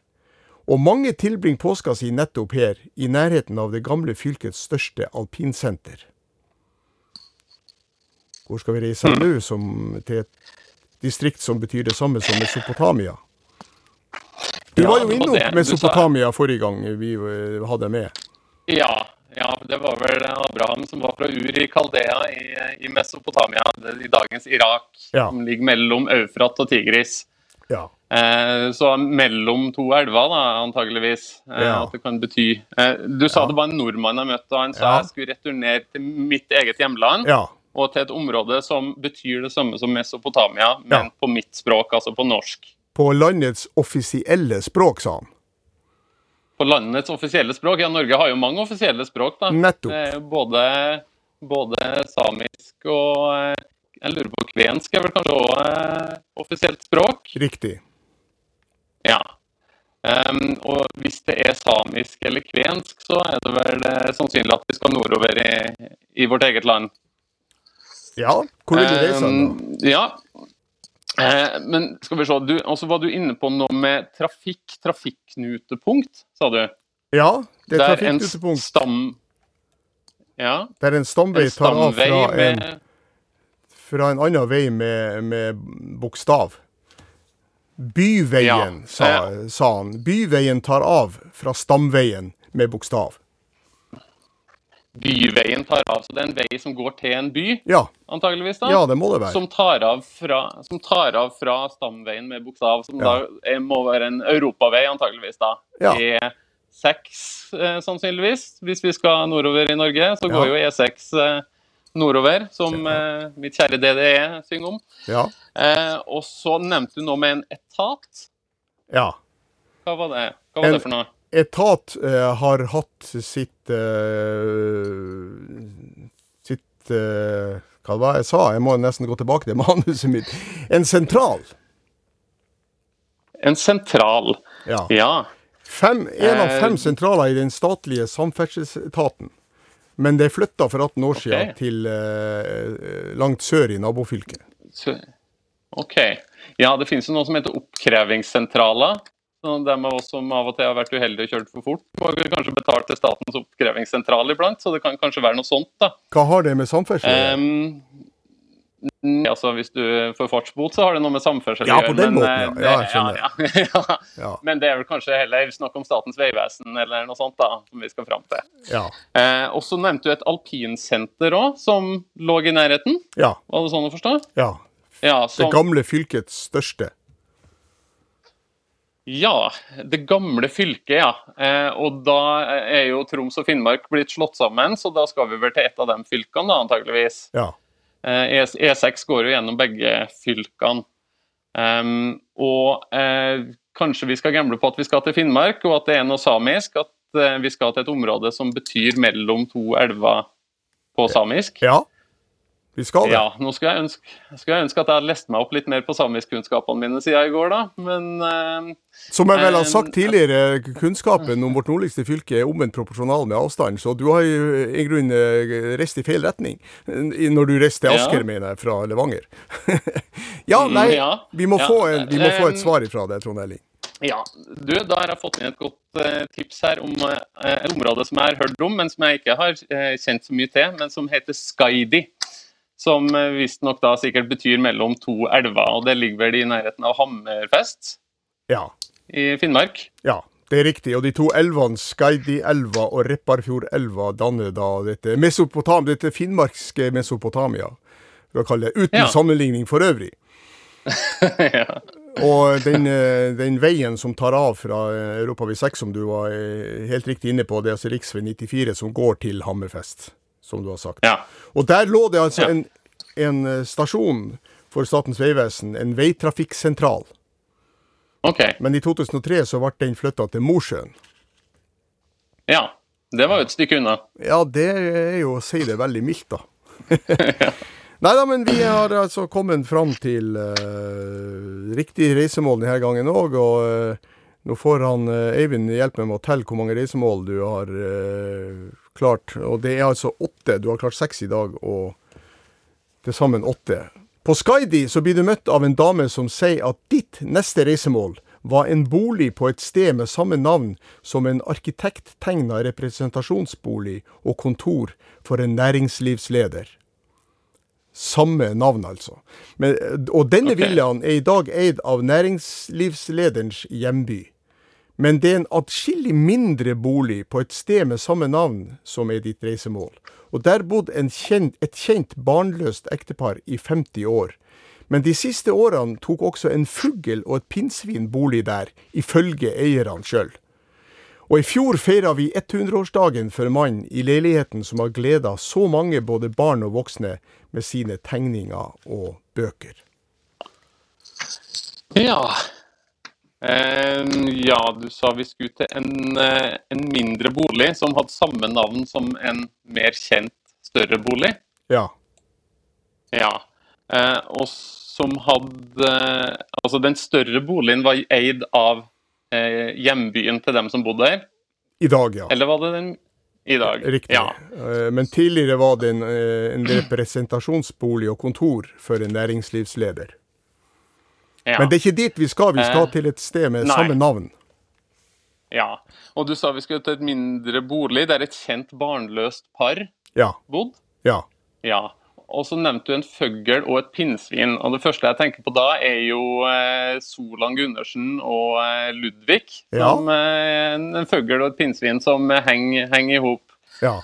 Og mange tilbringer påska si nettopp her, i nærheten av det gamle fylkets største alpinsenter. Hvor skal vi reise nå, som til et distrikt som betyr det samme som Mesopotamia? Du Ja, var jo innom. Mesopotamia forrige gang vi eh, hadde med. Ja, ja, det var vel Abraham som var fra Ur i Kaldea i, i Mesopotamia, i dagens Irak, Ja. som ligger mellom Eufrat og Tigris. Ja. Eh, så mellom to elver, da, antageligvis, eh, at det kan bety eh, Du sa det var en nordmann jeg møtte, og han sa jeg skulle returnere til mitt eget hjemland. ja. Og til et område som betyr det samme som Mesopotamia, men Ja. på mitt språk, altså på norsk. På landets offisielle språk, sa han. På landets offisielle språk. Ja, Norge har jo mange offisielle språk, da. Nettopp. Eh, både, både samisk og Jeg lurer på kvensk er vel kanskje òg eh, offisielt språk? Riktig. Ja. Um, og hvis det er samisk eller kvensk, så er det vel eh, sannsynlig at vi skal nordover i, i vårt eget land. Ja, hvor vil du reise da? Ehm, ja. Eh, men skal vi se, du, også var du inne på noe med trafikk, trafikknutepunkt, sa du? Ja, det er trafikknutepunkt Stam... Ja, der en stamvei tar av fra en, fra en annen vei med, med bokstav. Byveien, Ja, sa, sa han. Byveien tar av fra stamveien med bokstav. Byveien tar av. Så det er en vei som går til en by, Ja, antageligvis da? ja det må det være. Som tar, av fra, som tar av fra stamveien med bokstav, som Ja. da er, må være en europavei, antageligvis da. Ja. E6, eh, sannsynligvis. Hvis vi skal nordover i Norge, så går jo E6 eh, nordover, som eh, mitt kjære DDE synger om. Ja, Eh, og så nevnte du noe med en etat. ja. Hva var det, Hva var En- det for noe? Etat eh, har hatt sitt eh, Sitt eh, Hva var det jeg sa? Jeg må nesten gå tilbake til manuset mitt. En sentral. En sentral. Ja. Ja. Fem, en av fem Eh, sentraler i den statlige samferdselsetaten. Men det er flytta for 18 år siden okay. til eh, langt sør i nabofylket. OK. Ja, det finnes jo noe som heter oppkrevingssentraler. Så de av oss som av og til har vært uheldige og kjørt for fort, må kanskje betale til Statens oppkrevingssentral iblant. Så det kan kanskje være noe sånt, da. Hva har det med samferdsel å gjøre? Mm, altså, Hvis du får fartsbot, så har det noe med samferdsel Ja, på den men, måten, ja. eh, Ja, jeg skjønner. Ja, ja. Men det er vel kanskje heller snakk om Statens vegvesen eller noe sånt da, som vi skal fram til. Ja. Eh, og så nevnte du et alpinsenter òg, som lå i nærheten. ja. Var det sånn å forstå? ja. Det som, gamle fylkets største. Ja, det gamle fylket, ja. Eh, og da er jo Troms og Finnmark blitt slått sammen, så da skal vi vel til et av de fylkene, da, antageligvis. Ja. Eh, E- E6 går jo gjennom begge fylkene. Um, og eh, kanskje vi skal gamble på at vi skal til Finnmark, og at det er noe samisk. At eh, vi skal til et område som betyr mellom to elver på samisk. Ja. Vi skal det. Ja, nå skulle jeg, ønske, skulle jeg ønske at jeg hadde lest meg opp litt mer på samiskkunnskapene mine siden i går, da. Men uh, Som jeg vel har Eh, sagt tidligere, kunnskapen om vårt nordligste fylke er omvendt proporsjonal med avstand, så du har i grunnen eh, reist i feil retning når du reiste til Ja. Asker, mener jeg, fra Levanger. ja, nei, Mm, ja. vi må, Ja, få, en, vi må få et svar ifra deg, Trond Elling. Ja, du, da har jeg fått inn et godt eh, tips her om eh, et område som jeg har hørt om, men som jeg ikke har eh, kjent så mye til, men som heter Skaidi. Som uh, visstnok da sikkert betyr mellom to elver, og det ligger vel i nærheten av Hammerfest Ja. i Finnmark. Ja, det er riktig. Og de to elvene, Skaidi-elva og Repparfjordelva, danner da dette Mesopotam, dette finnmarkske Mesopotamia, for å kalle det, uten Ja. sammenligning for øvrig. ja. Og den, eh, den veien som tar av fra Europa Europavei 6, som du var eh, helt riktig inne på, det er altså rv. 94 som går til Hammerfest, som du har sagt. ja. Og der lå det altså Ja. en, en eh, stasjon for Statens vegvesen, en veitrafikksentral. Okay. Men i 2003 så ble den flytta til Mosjøen. Ja. Det var jo et stykke unna. Ja, det er jo å si det veldig mildt, da. Nei da, men vi har altså kommet fram til uh, riktig reisemål denne gangen òg. Og uh, nå får han uh, Eivind hjelpe meg med å telle hvor mange reisemål du har eh, klart. Og det er altså åtte. Du har klart seks i dag, og til sammen åtte. På Skaidi så blir du møtt av en dame som sier at ditt neste reisemål var en bolig på et sted med samme navn som en arkitekttegna representasjonsbolig og kontor for en næringslivsleder. Samme navn, altså. Men, og denne okay. villaen er i dag eid av næringslivslederens hjemby. Men det er en atskillig mindre bolig på et sted med samme navn som er ditt reisemål. Og der bodde et kjent barnløst ektepar i 50 år. Men de siste årene tok også en fugl og et pinnsvin bolig der, ifølge eierne sjøl. Og i fjor feira vi 100-årsdagen for mannen i leiligheten som har gleda så mange, både barn og voksne, med sine tegninger og bøker. Ja. Eh, ja, du sa vi skulle til en, eh, en mindre bolig som hadde samme navn som en mer kjent, større bolig. Ja. Ja. Eh, og som hadde Altså, den større boligen var eid av eh, hjembyen til dem som bodde der. I dag, ja. Eller var det den i dag? Riktig. Ja. Men tidligere var det en, en representasjonsbolig og kontor for en næringslivsleder. Ja. Men det er ikke dit vi skal. Vi skal Eh, til et sted med nei. samme navn. ja. Og du sa vi skulle til et mindre bolig der et kjent barnløst par Ja. bodde? Ja. Ja. Og så nevnte du en føggel og et pinnsvin. Og det første jeg tenker på da, er jo eh, Solan Gundersen og eh, Ludvig. Ja. Som eh, en, føggel og et pinnsvin som henger heng i hop. ja.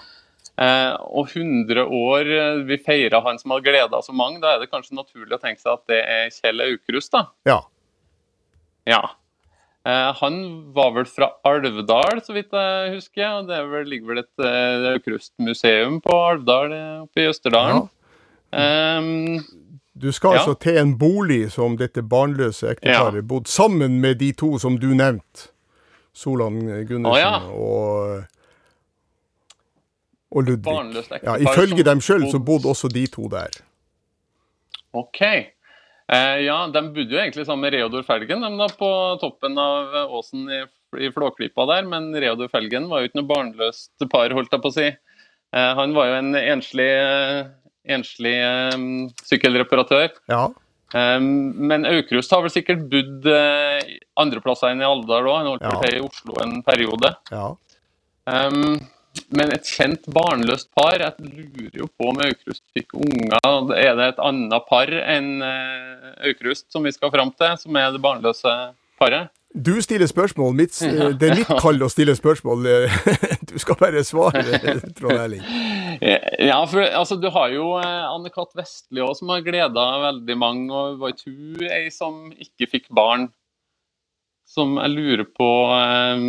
Eh, og 100 år eh, vi feirer han som har gleda så mange. Da er det kanskje naturlig å tenke seg at det er Kjell Aukrust, da. Ja. Ja. Eh, han var vel fra Alvdal, så vidt jeg husker. og Det er vel, ligger vel et eh, Aukrust-museum på Alvdal oppe i Østerdalen. Ehm, Du skal Ja. altså til en bolig som dette barnløse ekteparet bodde sammen med de to som du nevnte. Solan Gundersen oh, ja. og, og Ludvig. Ja, ifølge dem sjøl så bodde- også de to der. OK. Eh, ja, de bodde jo egentlig sammen med Reodor Felgen de da, på toppen av eh, åsen i, i Flåklypa der, men Reodor Felgen var jo ikke noe barnløst par, holdt jeg på å si. Eh, han var jo en enslig, eh, enslig um, sykkelreparatør. Ja. Um, men Aukrust har vel sikkert bodd uh, andre plasser enn i Alvdal òg. Han holdt Ja. til i Oslo en periode. ja. Um, men et kjent barnløst par Jeg lurer jo på om Aukrust fikk unger. Er det et annet par enn uh, Aukrust som vi skal fram til, som er det barnløse paret? Du stiller spørsmål. Mitt, det er mitt kall å stille spørsmål. Du skal bare svare, Trond Erling. Ja, for altså, du har jo eh, Anne-Kat. Vestli også, som har gleda veldig mange. og Var ikke hun ei som ikke fikk barn? Som jeg lurer på um,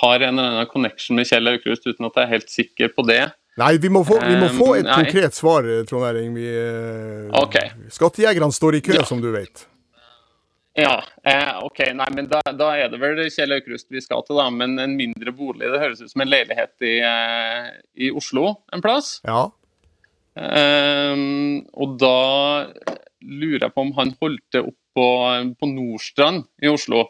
har en eller annen connection med Kjell Aukrust, uten at jeg er helt sikker på det. Nei, vi må få, vi må få et Um, konkret svar, Trond Erling. Vi, eh, Ok. Skattejegerne står i kø, Ja. som du vet. Ja, eh, ok. Nei, men da, da er det vel Kjell Aukrust vi skal til, da. Men en mindre bolig. Det høres ut som en leilighet i, eh, i Oslo en plass. Ja. Ehm, og da lurer jeg på om han holdt det opp på, på Nordstrand i Oslo.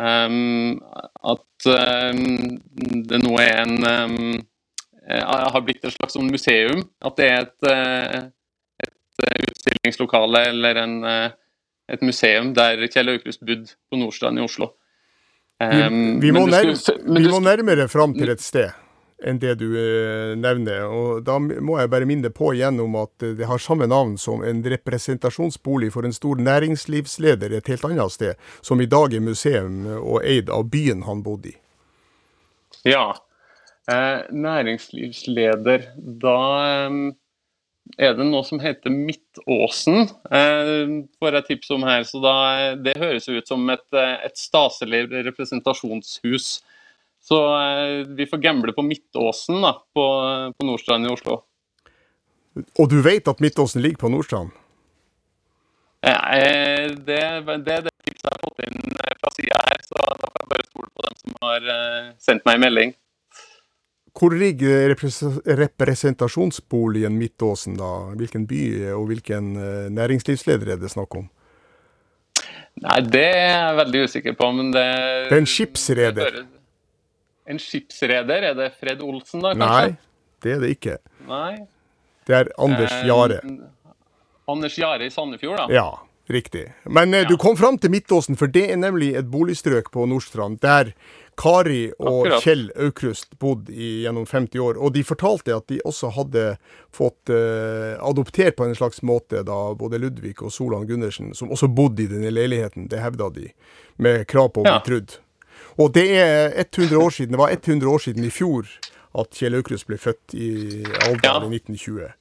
Ehm, at ehm, det nå er en ehm, eh, har blitt et slags sånn museum. At det er et, eh, et eh, utstillingslokale eller en, et museum der Kjell Aukrust bodde på Nordstrand i Oslo. Vi, vi, må, men vi må nærmere fram til et sted enn det du eh, nevner. Og da må jeg bare minne på igjen om at eh, det har samme navn som en representasjonsbolig for en stor næringslivsleder et helt annet sted, som i dag er museum og eid av byen han bodde i. Ja. Eh, næringslivsleder. Da eh, er det noe som heter Midtåsen, eh, får jeg tips om her. Så da, det høres ut som et, eh, et staselig representasjonshus. Så eh, vi får gamble på Midtåsen da, på, på Nordstrand i Oslo. Og du vet at Midtåsen ligger på Nordstrand? Eh, det, det er det tipset jeg har fått inn eh, fra sida her, så da får jeg bare stole på dem som har sendt meg en melding. Hvor ligger representasjonsboligen Midtåsen, da? Hvilken by og hvilken næringslivsleder er det snakk om? Nei, det er jeg veldig usikker på, men det Det er en skipsreder. En skipsreder? Er det Fred Olsen, da, kanskje? Nei, det er det ikke. Nei. Det er Anders Eh, Jare. Anders Jare i Sandefjord, da. Ja, riktig. Men eh, du kom fram til Midtåsen, for det er nemlig et boligstrøk på Nordstrand der Kari og Akkurat. Kjell Aukrust bodde i gjennom 50 år. Og de fortalte at de også hadde fått eh, adoptert på en slags måte da både Ludvig og Solan Gundersen, som også bodde i denne leiligheten, det hevda de, med krav på å bli Ja. trudd. Og det er 100 år siden, det var 100 år siden i fjor at Kjell Aukrust ble født i alderen Ja. i 1920.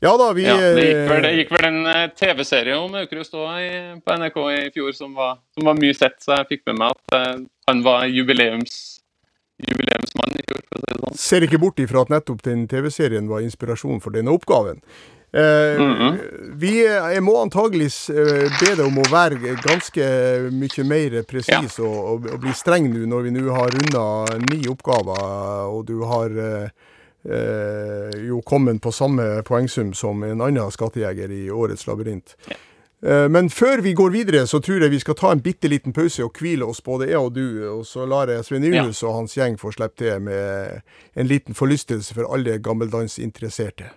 Ja da, vi Ja, det, gikk vel, det eh, gikk vel en eh, TV-serie om Aukrust òg på NRK i fjor som var, som var mye sett, så jeg fikk med meg at eh, han var jubileums, jubileumsmann i fjor. for å si det sånn. ser ikke bort ifra at nettopp den TV-serien var inspirasjonen for denne oppgaven. Eh, Vi eh, jeg må antagelig eh, be deg om å være ganske mye mer presis og, og, og bli streng nå når vi nå har runda ni oppgaver, og du har eh, jo kommet på samme poengsum som en annen skattejeger i årets labyrint. Ja. men før vi går videre, så tror jeg vi skal ta en bitte liten pause og hvile oss, både jeg og du. Og så lar jeg Sven ja. og hans gjeng få slippe til med en liten forlystelse for alle gammeldansinteresserte.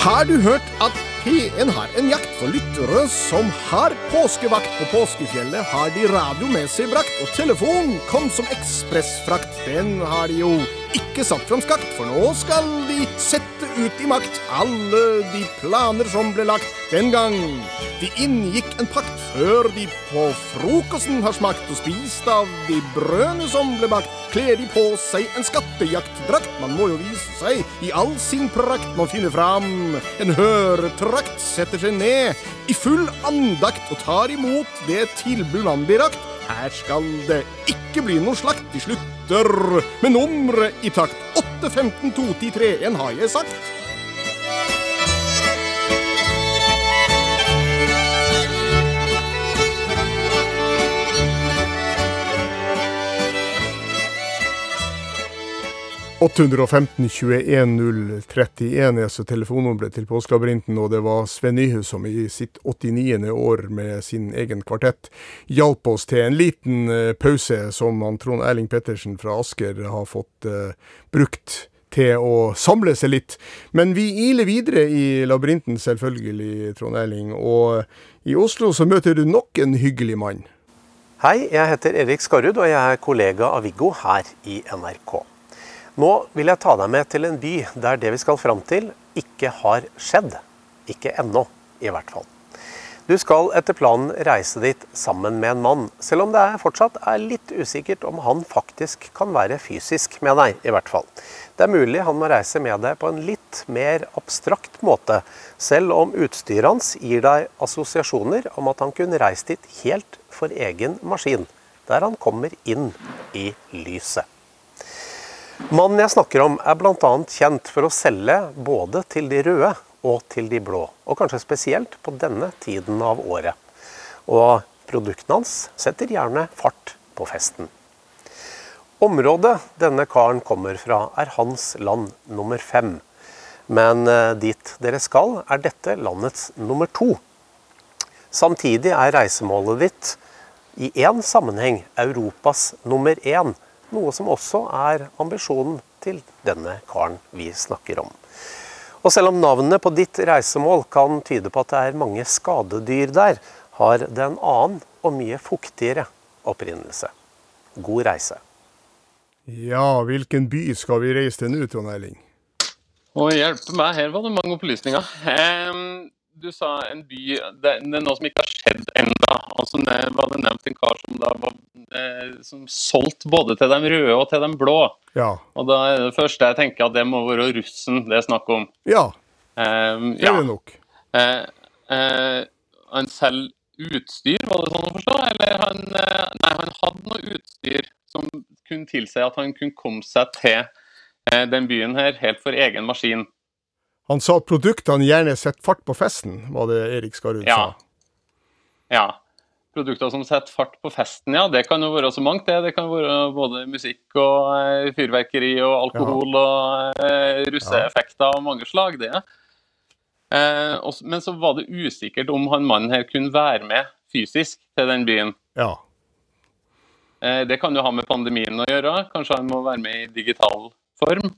Har du hørt at P1 har en jakt for lyttere som har påskevakt på påskefjellet? Har de radio med seg brakt, og telefon kom som ekspressfrakt. Den har de jo ikke satt fram skakt, for nå skal de sette ut i makt alle de planer som ble lagt den gang de inngikk en pakt før de på frokosten har smakt og spist av de brødene som ble bakt. Kler de på seg en skattejaktdrakt, man må jo vise seg i all sin prakt. Man finner fram en høretrakt, setter seg ned i full andakt og tar imot det tilbud man blir rakt. Her skal det ikke bli noe slakt. De slutter med nummeret i takt. 8, 15, 2, 10, 3, 1 har jeg sagt. 815 21 031 er så telefonnummeret til Påskelabyrinten, og det var Sven Nyhus som i sitt 89. år med sin egen kvartett hjalp oss til en liten uh, pause som han Trond Erling Pettersen fra Asker har fått uh, brukt til å samle seg litt. Men vi iler videre i labyrinten, selvfølgelig, Trond Erling. Og i Oslo så møter du nok en hyggelig mann. Hei, jeg heter Erik Skarrud, og jeg er kollega av Viggo her i NRK. Nå vil jeg ta deg med til en by der det vi skal fram til, ikke har skjedd. Ikke ennå, i hvert fall. Du skal etter planen reise dit sammen med en mann, selv om det er fortsatt er litt usikkert om han faktisk kan være fysisk med deg, i hvert fall. Det er mulig han må reise med deg på en litt mer abstrakt måte, selv om utstyret hans gir deg assosiasjoner om at han kunne reist dit helt for egen maskin, der han kommer inn i lyset. Mannen jeg snakker om er bl.a. kjent for å selge både til de røde og til de blå, og kanskje spesielt på denne tiden av året. Og produktene hans setter gjerne fart på festen. Området denne karen kommer fra er hans land nummer fem. Men eh, dit dere skal, er dette landets nummer to. Samtidig er reisemålet ditt i én sammenheng Europas nummer én noe som også er ambisjonen til denne karen vi snakker om. Og selv om navnet på ditt reisemål kan tyde på at det er mange skadedyr der, har det en annen og mye fuktigere opprinnelse. God reise. Ja, hvilken by skal vi reise til nå, Trond Erling? Å hjelpe meg, her var det mange opplysninger. Um, du sa en by det, det, er noe som ikke har skjedd ennå. Altså, det var det nevnt en kar som da var eh, som solgt både til de røde og til de blå. Ja. Og da er det første jeg tenker at det må være russen det er snakk om. Ja, um, det er det nok. Eh, eh, han selger utstyr, var det sånn å forstå? Eller han eh, Nei, han hadde noe utstyr som kunne tilsi at han kunne komme seg til eh, den byen her helt for egen maskin. Han sa at produktene gjerne setter fart på festen, var det Erik Skarud ja. sa. Ja. Produkter som setter fart på festen, ja. Det kan jo være så mangt, det. Det kan være både musikk og eh, fyrverkeri og alkohol ja. og eh, russeeffekter av mange slag, det. Eh, også, men så var det usikkert om han mannen her kunne være med fysisk til den byen. Ja. Eh, det kan jo ha med pandemien å gjøre. Kanskje han må være med i digital form.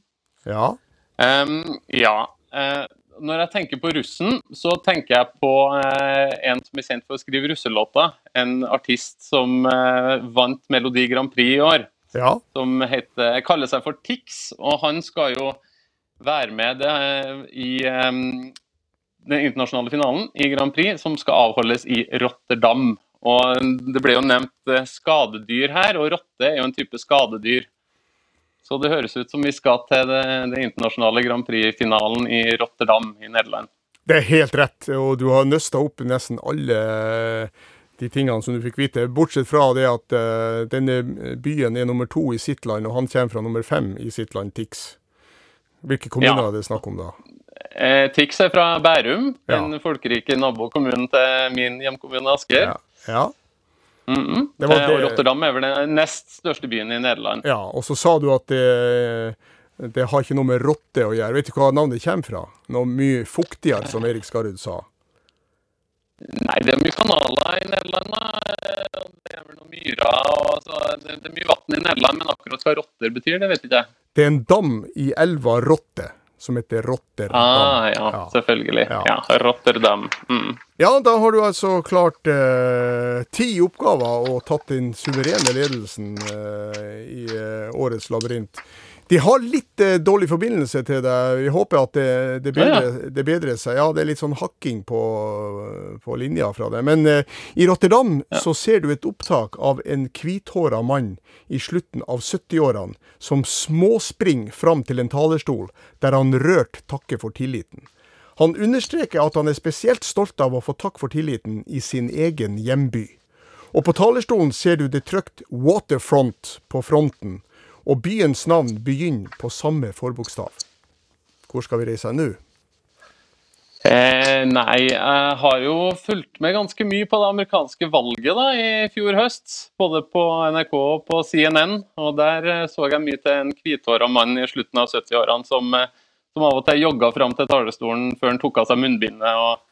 Ja. Um, ja. Eh, når jeg tenker på russen, så tenker jeg på eh, en som er kjent for å skrive russelåter. En artist som eh, vant Melodi Grand Prix i år. Ja. Som heter, kaller seg for Tix. Og han skal jo være med i den internasjonale finalen i Grand Prix, som skal avholdes i Rotterdam. Og Det ble jo nevnt skadedyr her, og rotte er jo en type skadedyr. Så det høres ut som vi skal til det, det internasjonale Grand Prix-finalen i Rotterdam i Nederland. Det er helt rett, og du har nøsta opp nesten alle de tingene som du fikk vite. Bortsett fra det at uh, denne byen er nummer to i sitt land, og han kommer fra nummer fem i sitt land, Tix. Hvilke kommuner ja. er det snakk om da? Eh, Tix er fra Bærum, ja. den folkerike nabokommunen til min hjemkommune Asker. Ja. ja. Mm -hmm. det det... Og Rotterdam er vel den nest største byen i Nederland. Ja, og så sa du at det, det har ikke noe med rotte å gjøre. Vet du hva navnet kommer fra? Noe mye fuktigere, som Erik Skarud sa. Nei, det er mye kanaler i Nederland. Det er vel noen myrer. Og, altså, det, det, er mye vann i Nederland, men akkurat hva rotter betyr, det vet ikke jeg. Det er en dam i elva Rotte som heter Rotterdam. Ah, ja, ja. selvfølgelig. Ja. ja Rotterdam. Mm. Ja, da har du altså klart eh, ti oppgaver og tatt den suverene ledelsen eh, i eh, årets labyrint. De har litt eh, dårlig forbindelse til deg. Vi håper at det, det, bedrer, ja, det, bedrer, seg. Ja, det er litt sånn hakking på, på linja fra det. Men eh, i Rotterdam så ser du et opptak av en hvithåra mann i slutten av 70-årene som småspring fram til en talerstol der han rørt takker for tilliten. Han understreker at han er spesielt stolt av å få takk for tilliten i sin egen hjemby. Og på talerstolen ser du det trykt 'Waterfront' på fronten og byens navn begynner på samme forbokstav. Hvor skal vi reise nå? Eh, nei, jeg har jo fulgt med ganske mye på det amerikanske valget da, i fjor høst. Både på NRK og på CNN. Og der eh, så jeg mye til en hvithåra mann i slutten av 70-årene som, eh, som, av og til jogga fram til talerstolen før han tok av seg munnbindet og,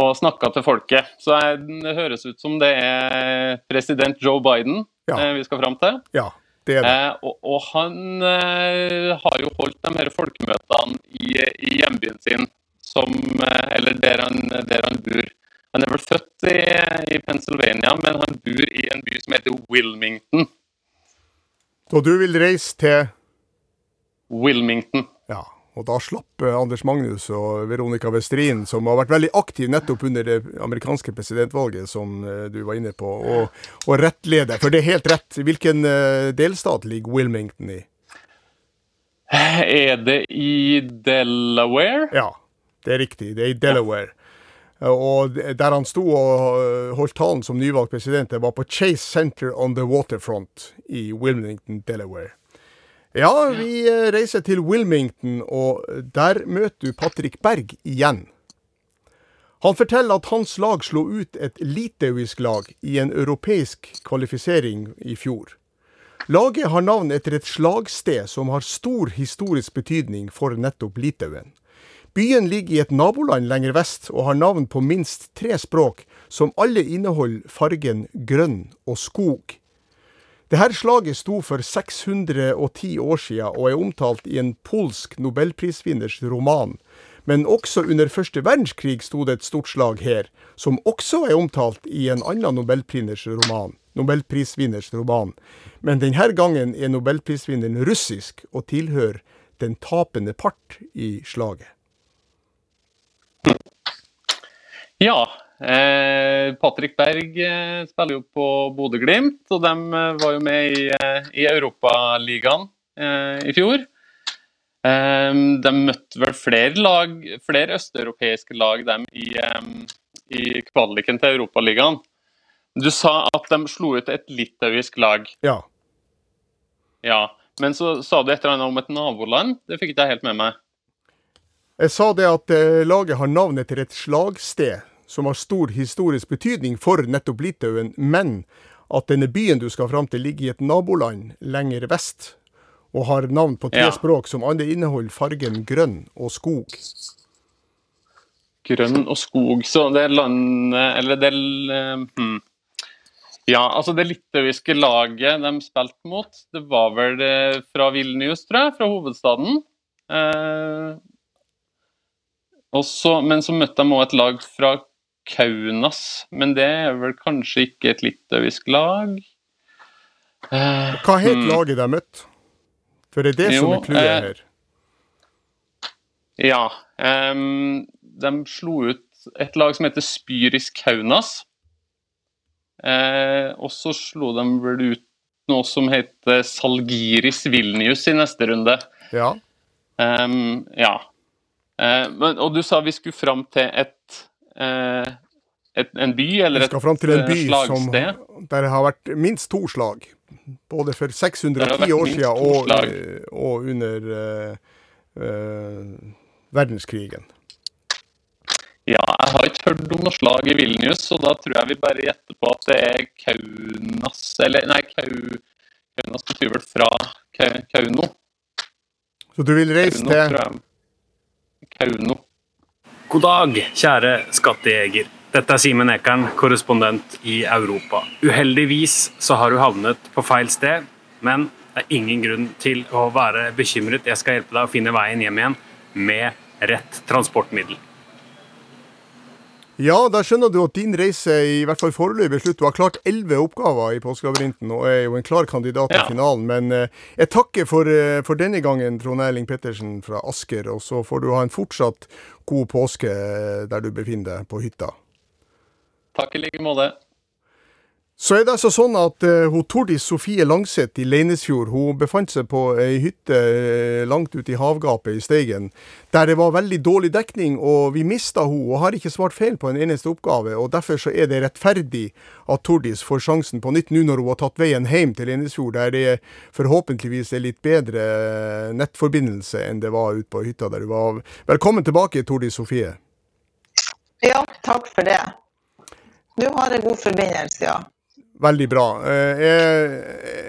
og snakka til folket. Så det høres ut som det er president Joe Biden ja. eh, vi skal fram til. Ja, det det. Eh, og, og, han eh, har jo holdt de her folkemøtene i, i hjembyen sin, som, eh, eller der han, der han, bor. Han er vel født i, i, Pennsylvania, men han bor i en by som heter Wilmington. Og du vil reise til Wilmington. Ja. Og da slapp eh, Anders Magnus og Veronica Westrin, som har vært veldig aktiv nettopp under det amerikanske presidentvalget, som eh, du var inne på, og, og rettlede. For det er helt rett. Hvilken delstat ligger Wilmington i? Er det i Delaware? Ja, det er riktig. Det er i Delaware. Og der han sto og holdt talen som nyvalgt president, det var på Chase Center on the Waterfront i Wilmington, Delaware. Ja, vi eh, reiser til Wilmington, og der møter du Patrick Berg igjen. Han forteller at hans lag slo ut et litauisk lag i en europeisk kvalifisering i fjor. Laget har navn etter et slagsted som har stor historisk betydning for nettopp Litauen. Byen ligger i et naboland lenger vest og har navn på minst tre språk, som alle inneholder fargen grønn og skog. Dette slaget sto for 610 år siden og er omtalt i en polsk nobelprisvinners roman. Men også under første verdenskrig sto det et stort slag her, som også er omtalt i en annen roman. Nobelprisvinners roman. Men denne gangen er nobelprisvinneren russisk og tilhører den tapende part i slaget. Ja, Eh, Patrick Berg eh, spiller jo på Bodø-Glimt, og de eh, var jo med i, eh, i Europaligaen eh, i fjor. Eh, de møtte vel flere, lag, flere østeuropeiske lag dem i, i kvaliken til Europaligaen. Du sa at de slo ut et litauisk lag. Ja. Ja, Men så sa du et eller annet om et naboland. Det fikk ikke jeg helt med meg. Jeg sa det at laget har navnet til et slagsted som har stor historisk betydning for nettopp Litauen, men at denne byen du skal fram til, ligger i et naboland lenger vest, og har navn på tre ja. språk som alle inneholder fargen grønn og skog. Grønn og skog, så det landet Eller det hmm. Ja, altså det litauiske laget de spilte mot, det var vel eh, fra Vilnius, tror jeg, fra hovedstaden. Eh, også, men så møtte de òg et lag fra Kaunas, men det er vel kanskje ikke et litauisk lag? Uh, Hva het hmm. laget de møtte? For det er det jo, som er clouet uh, her. Ja. Um, de slo ut et lag som heter Spyris Kaunas. Uh, og så slo de vel ut noe som heter Salgiris Vilnius i neste runde. Ja. Um, ja. Men, og du sa vi skulle fram til et eh, et, en by eller Vi et skal fram til en by eh, som, der det har vært minst to slag. Både for 610 år siden og, eh, og under eh, eh, verdenskrigen. Ja, jeg har ikke hørt om noe slag i Vilnius, så da tror jeg vi bare gjetter på at det er Kaunas Eller nei, Kau, Kaunas betyr vel fra Kau- Kauno. Så du vil reise Kauno, til. Kauno. God dag, kjære skattejeger. Dette er Simen Ekern, korrespondent i Europa. Uheldigvis så har du havnet på feil sted, men det er ingen grunn til å være bekymret. Jeg skal hjelpe deg å finne veien hjem igjen med rett transportmiddel. Ja, da skjønner du at din reise i hvert fall foreløpig er slutt. Du har klart elleve oppgaver i Påskelabyrinten og er jo en klar kandidat til Ja. finalen. Men eh, jeg takker for, eh, for denne gangen, Trond Erling Pettersen fra Asker. Og så får du ha en fortsatt god påske eh, der du befinner deg på hytta. Takk i like måte. Så er det altså sånn at uh, hun Tordis Sofie Langseth i Leinesfjord hun befant seg på ei hytte eh, langt ute i havgapet i Steigen, der det var veldig dårlig dekning, og vi mista hun og har ikke svart feil på en eneste oppgave. og Derfor så er det rettferdig at Tordis får sjansen på nytt nå når hun har tatt veien hjem til Leinesfjord, der det forhåpentligvis er litt bedre eh, nettforbindelse enn det var ute på hytta der hun var. Velkommen tilbake, Tordis Sofie. Ja, takk for det. Du har en god forbindelse, ja. Veldig bra. Eh, Jeg,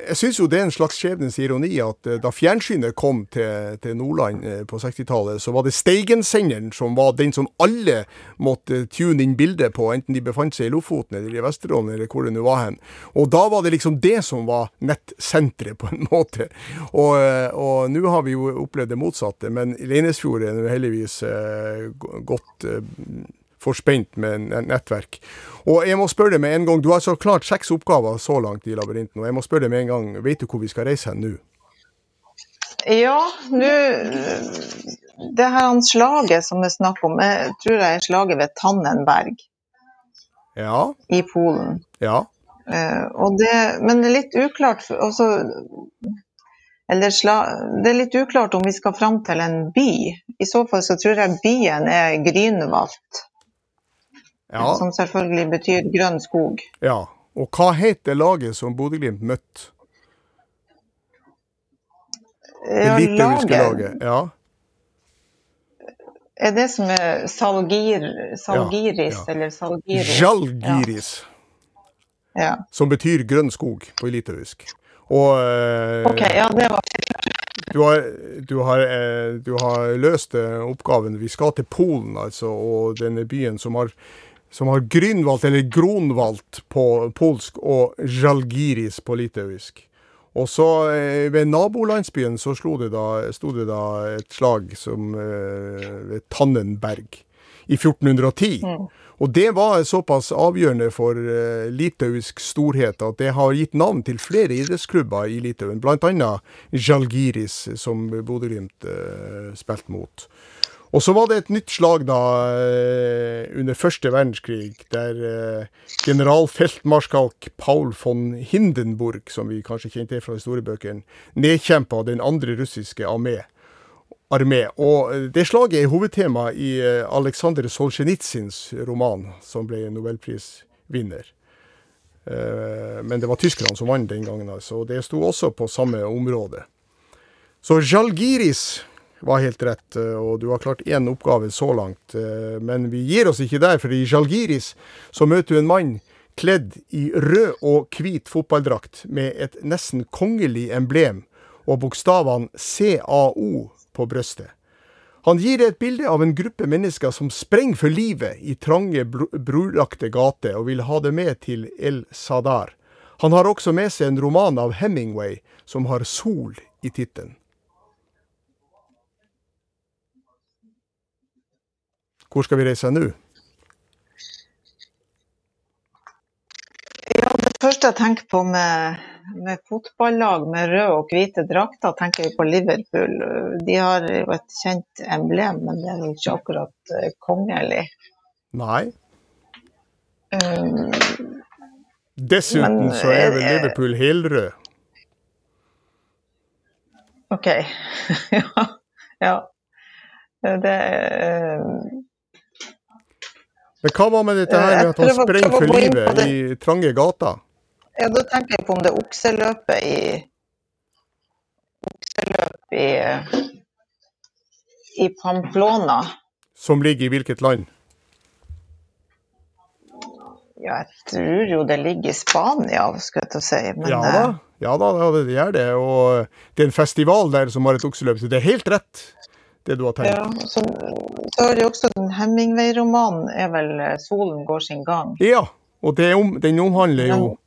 jeg syns jo det er en slags skjebnens ironi at eh, da fjernsynet kom til, til Nordland eh, på 60-tallet, så var det Steigen-senderen som var den som alle måtte tune inn bildet på, enten de befant seg i Lofoten eller i Vesterålen eller hvor det nå var hen. Og da var det liksom det som var nettsenteret, på en måte. Og, og nå har vi jo opplevd det motsatte, men Leinesfjord er nå heldigvis godt forspent med nettverk. Og jeg må spørre deg med en gang, du har så klart seks oppgaver så langt i labyrinten, og jeg må spørre deg med en gang, vet du hvor vi skal reise hen nå? Ja, nå Det her slaget som det er snakk om, jeg tror jeg er slaget ved Tannenberg Ja, i Polen. ja. Uh, det, men det er litt uklart også, eller sla, Det er litt uklart om vi skal fram til en by. I så fall så tror jeg byen er Grünwald, Ja, som selvfølgelig betyr grønn skog. ja. Og hva het det laget som Bodø-Glimt møtte? Det Ja, litauiske laget laget. Ja. er det som er Salgir, Salgiris, ja. eller Salgiris? Jalgiris. Ja. som betyr grønn skog på litauisk. Og eh, OK, ja, det var du, har, du, har, eh, du har løst eh, oppgaven. Vi skal til Polen, altså, og denne byen som har som har Grünwald, eller Gronwald på polsk, og Jalgiris på litauisk. Og så eh, ved nabolandsbyen så slo det da, sto det da et slag som eh, ved Tannenberg i 1410. Og det var såpass avgjørende for eh, litauisk storhet at det har gitt navn til flere idrettsklubber i Litauen, bl.a. Jalgiris, som Bodø-Glimt eh, spilte mot. Og så var det et nytt slag da eh, under første verdenskrig, der eh, generalfeltmarskalk Paul von Hindenburg, som vi kanskje kjente fra historiebøkene, nedkjempa den andre russiske armé. armé. Og eh, det slaget er hovedtema i Aleksandr Solzjenitsyns roman, som ble nobelprisvinner. Men det var tyskerne som vant den gangen, altså. Og det sto også på samme område. Så Žalgiris var helt rett, eh, og du har klart én oppgave så langt. eh, Men vi gir oss ikke der, for i Jalgiris så møter du en mann kledd i rød og hvit fotballdrakt med et nesten kongelig emblem og bokstavene CAO på brystet. Han gir deg et bilde av en gruppe mennesker som sprenger for livet i trange, bro- brolagte gater, og vil ha det med til El Sadar. Han har også med seg en roman av Hemingway som har sol i tittelen. Hvor skal vi reise nå? Ja, det første jeg tenker på med, med fotballag med røde og hvite drakter, tenker jeg på Liverpool. De har jo et kjent emblem, men det er jo ikke akkurat eh, kongelig. Nei. Um, Dessuten Men, så er vel eh, Liverpool helrød. OK. ja. ja. Det er, Men hva var med dette her med at han sprang for livet i trange gater? Ja, da tenker jeg på om det er okseløpet i Okseløp i i Pamplona. Som ligger i hvilket land? Ja, jeg tror jo det ligger i Spania, skulle jeg til å si. Men ja da, eh, ja da, det gjør det. Og det er en festival der som har et okseløp, så det er helt rett, det du har tenkt. ja, så, så har de også den Hemingway-romanen er vel eh, 'Solen går sin gang'. Ja, og det om, den omhandler jo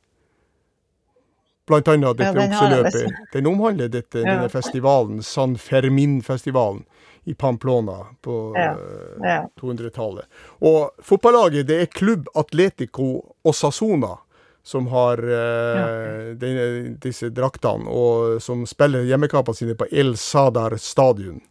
blant annet dette ja, okseløpet. Den omhandler dette, Ja. denne festivalen, San Fermin-festivalen i Pamplona på Ja, eh, ja. 200-tallet. Og fotballaget, det er Klubb Atletico Osasona som har eh, denne, disse draktene, og som spiller hjemmekampene sine på El Sadar stadion.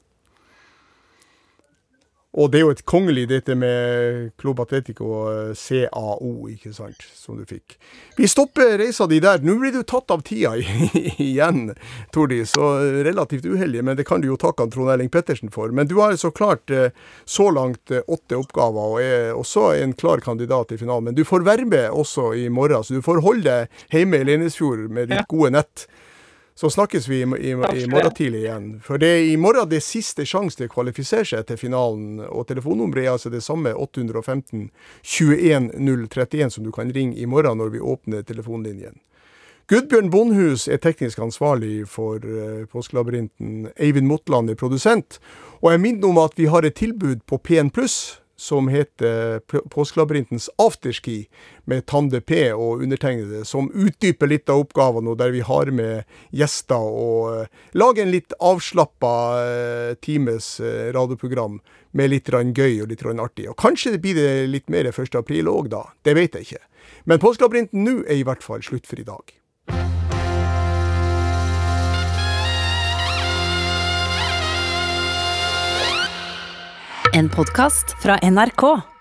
Og det er jo et kongelig, dette med Club Atletico eh, CAO, ikke sant, som du fikk. Vi stopper reisa di der. Nå blir du tatt av tida igjen, Tordi, så relativt uheldig, men det kan du jo takke Trond Erling Pettersen for. Men du har så klart eh, så langt eh, åtte oppgaver, og er også en klar kandidat til finalen. Men du får være med også i morgen, så du får holde deg hjemme i Leinesfjord med ditt gode nett. Så snakkes vi i, i, i morgen tidlig igjen. For det er i morgen det er siste sjanse til å kvalifisere seg til finalen. Og telefonnummeret er altså det samme, 815 21 031, som du kan ringe i morgen når vi åpner telefonlinjen. Gudbjørn Bondhus er teknisk ansvarlig for uh, Påskelabyrinten. Eivind Motland er produsent. Og jeg minner om at vi har et tilbud på P1 Pluss som heter Påskelabyrintens afterski, med Tande P og undertegnede, som utdyper litt av oppgavene, og der vi har med gjester og uh, lager en litt avslappa uh, times uh, radioprogram med litt gøy og litt artig. Og kanskje det blir det litt mer 1. april òg, da. Det vet jeg ikke. Men Påskelabyrinten nå er i hvert fall slutt for i dag. En podkast fra NRK.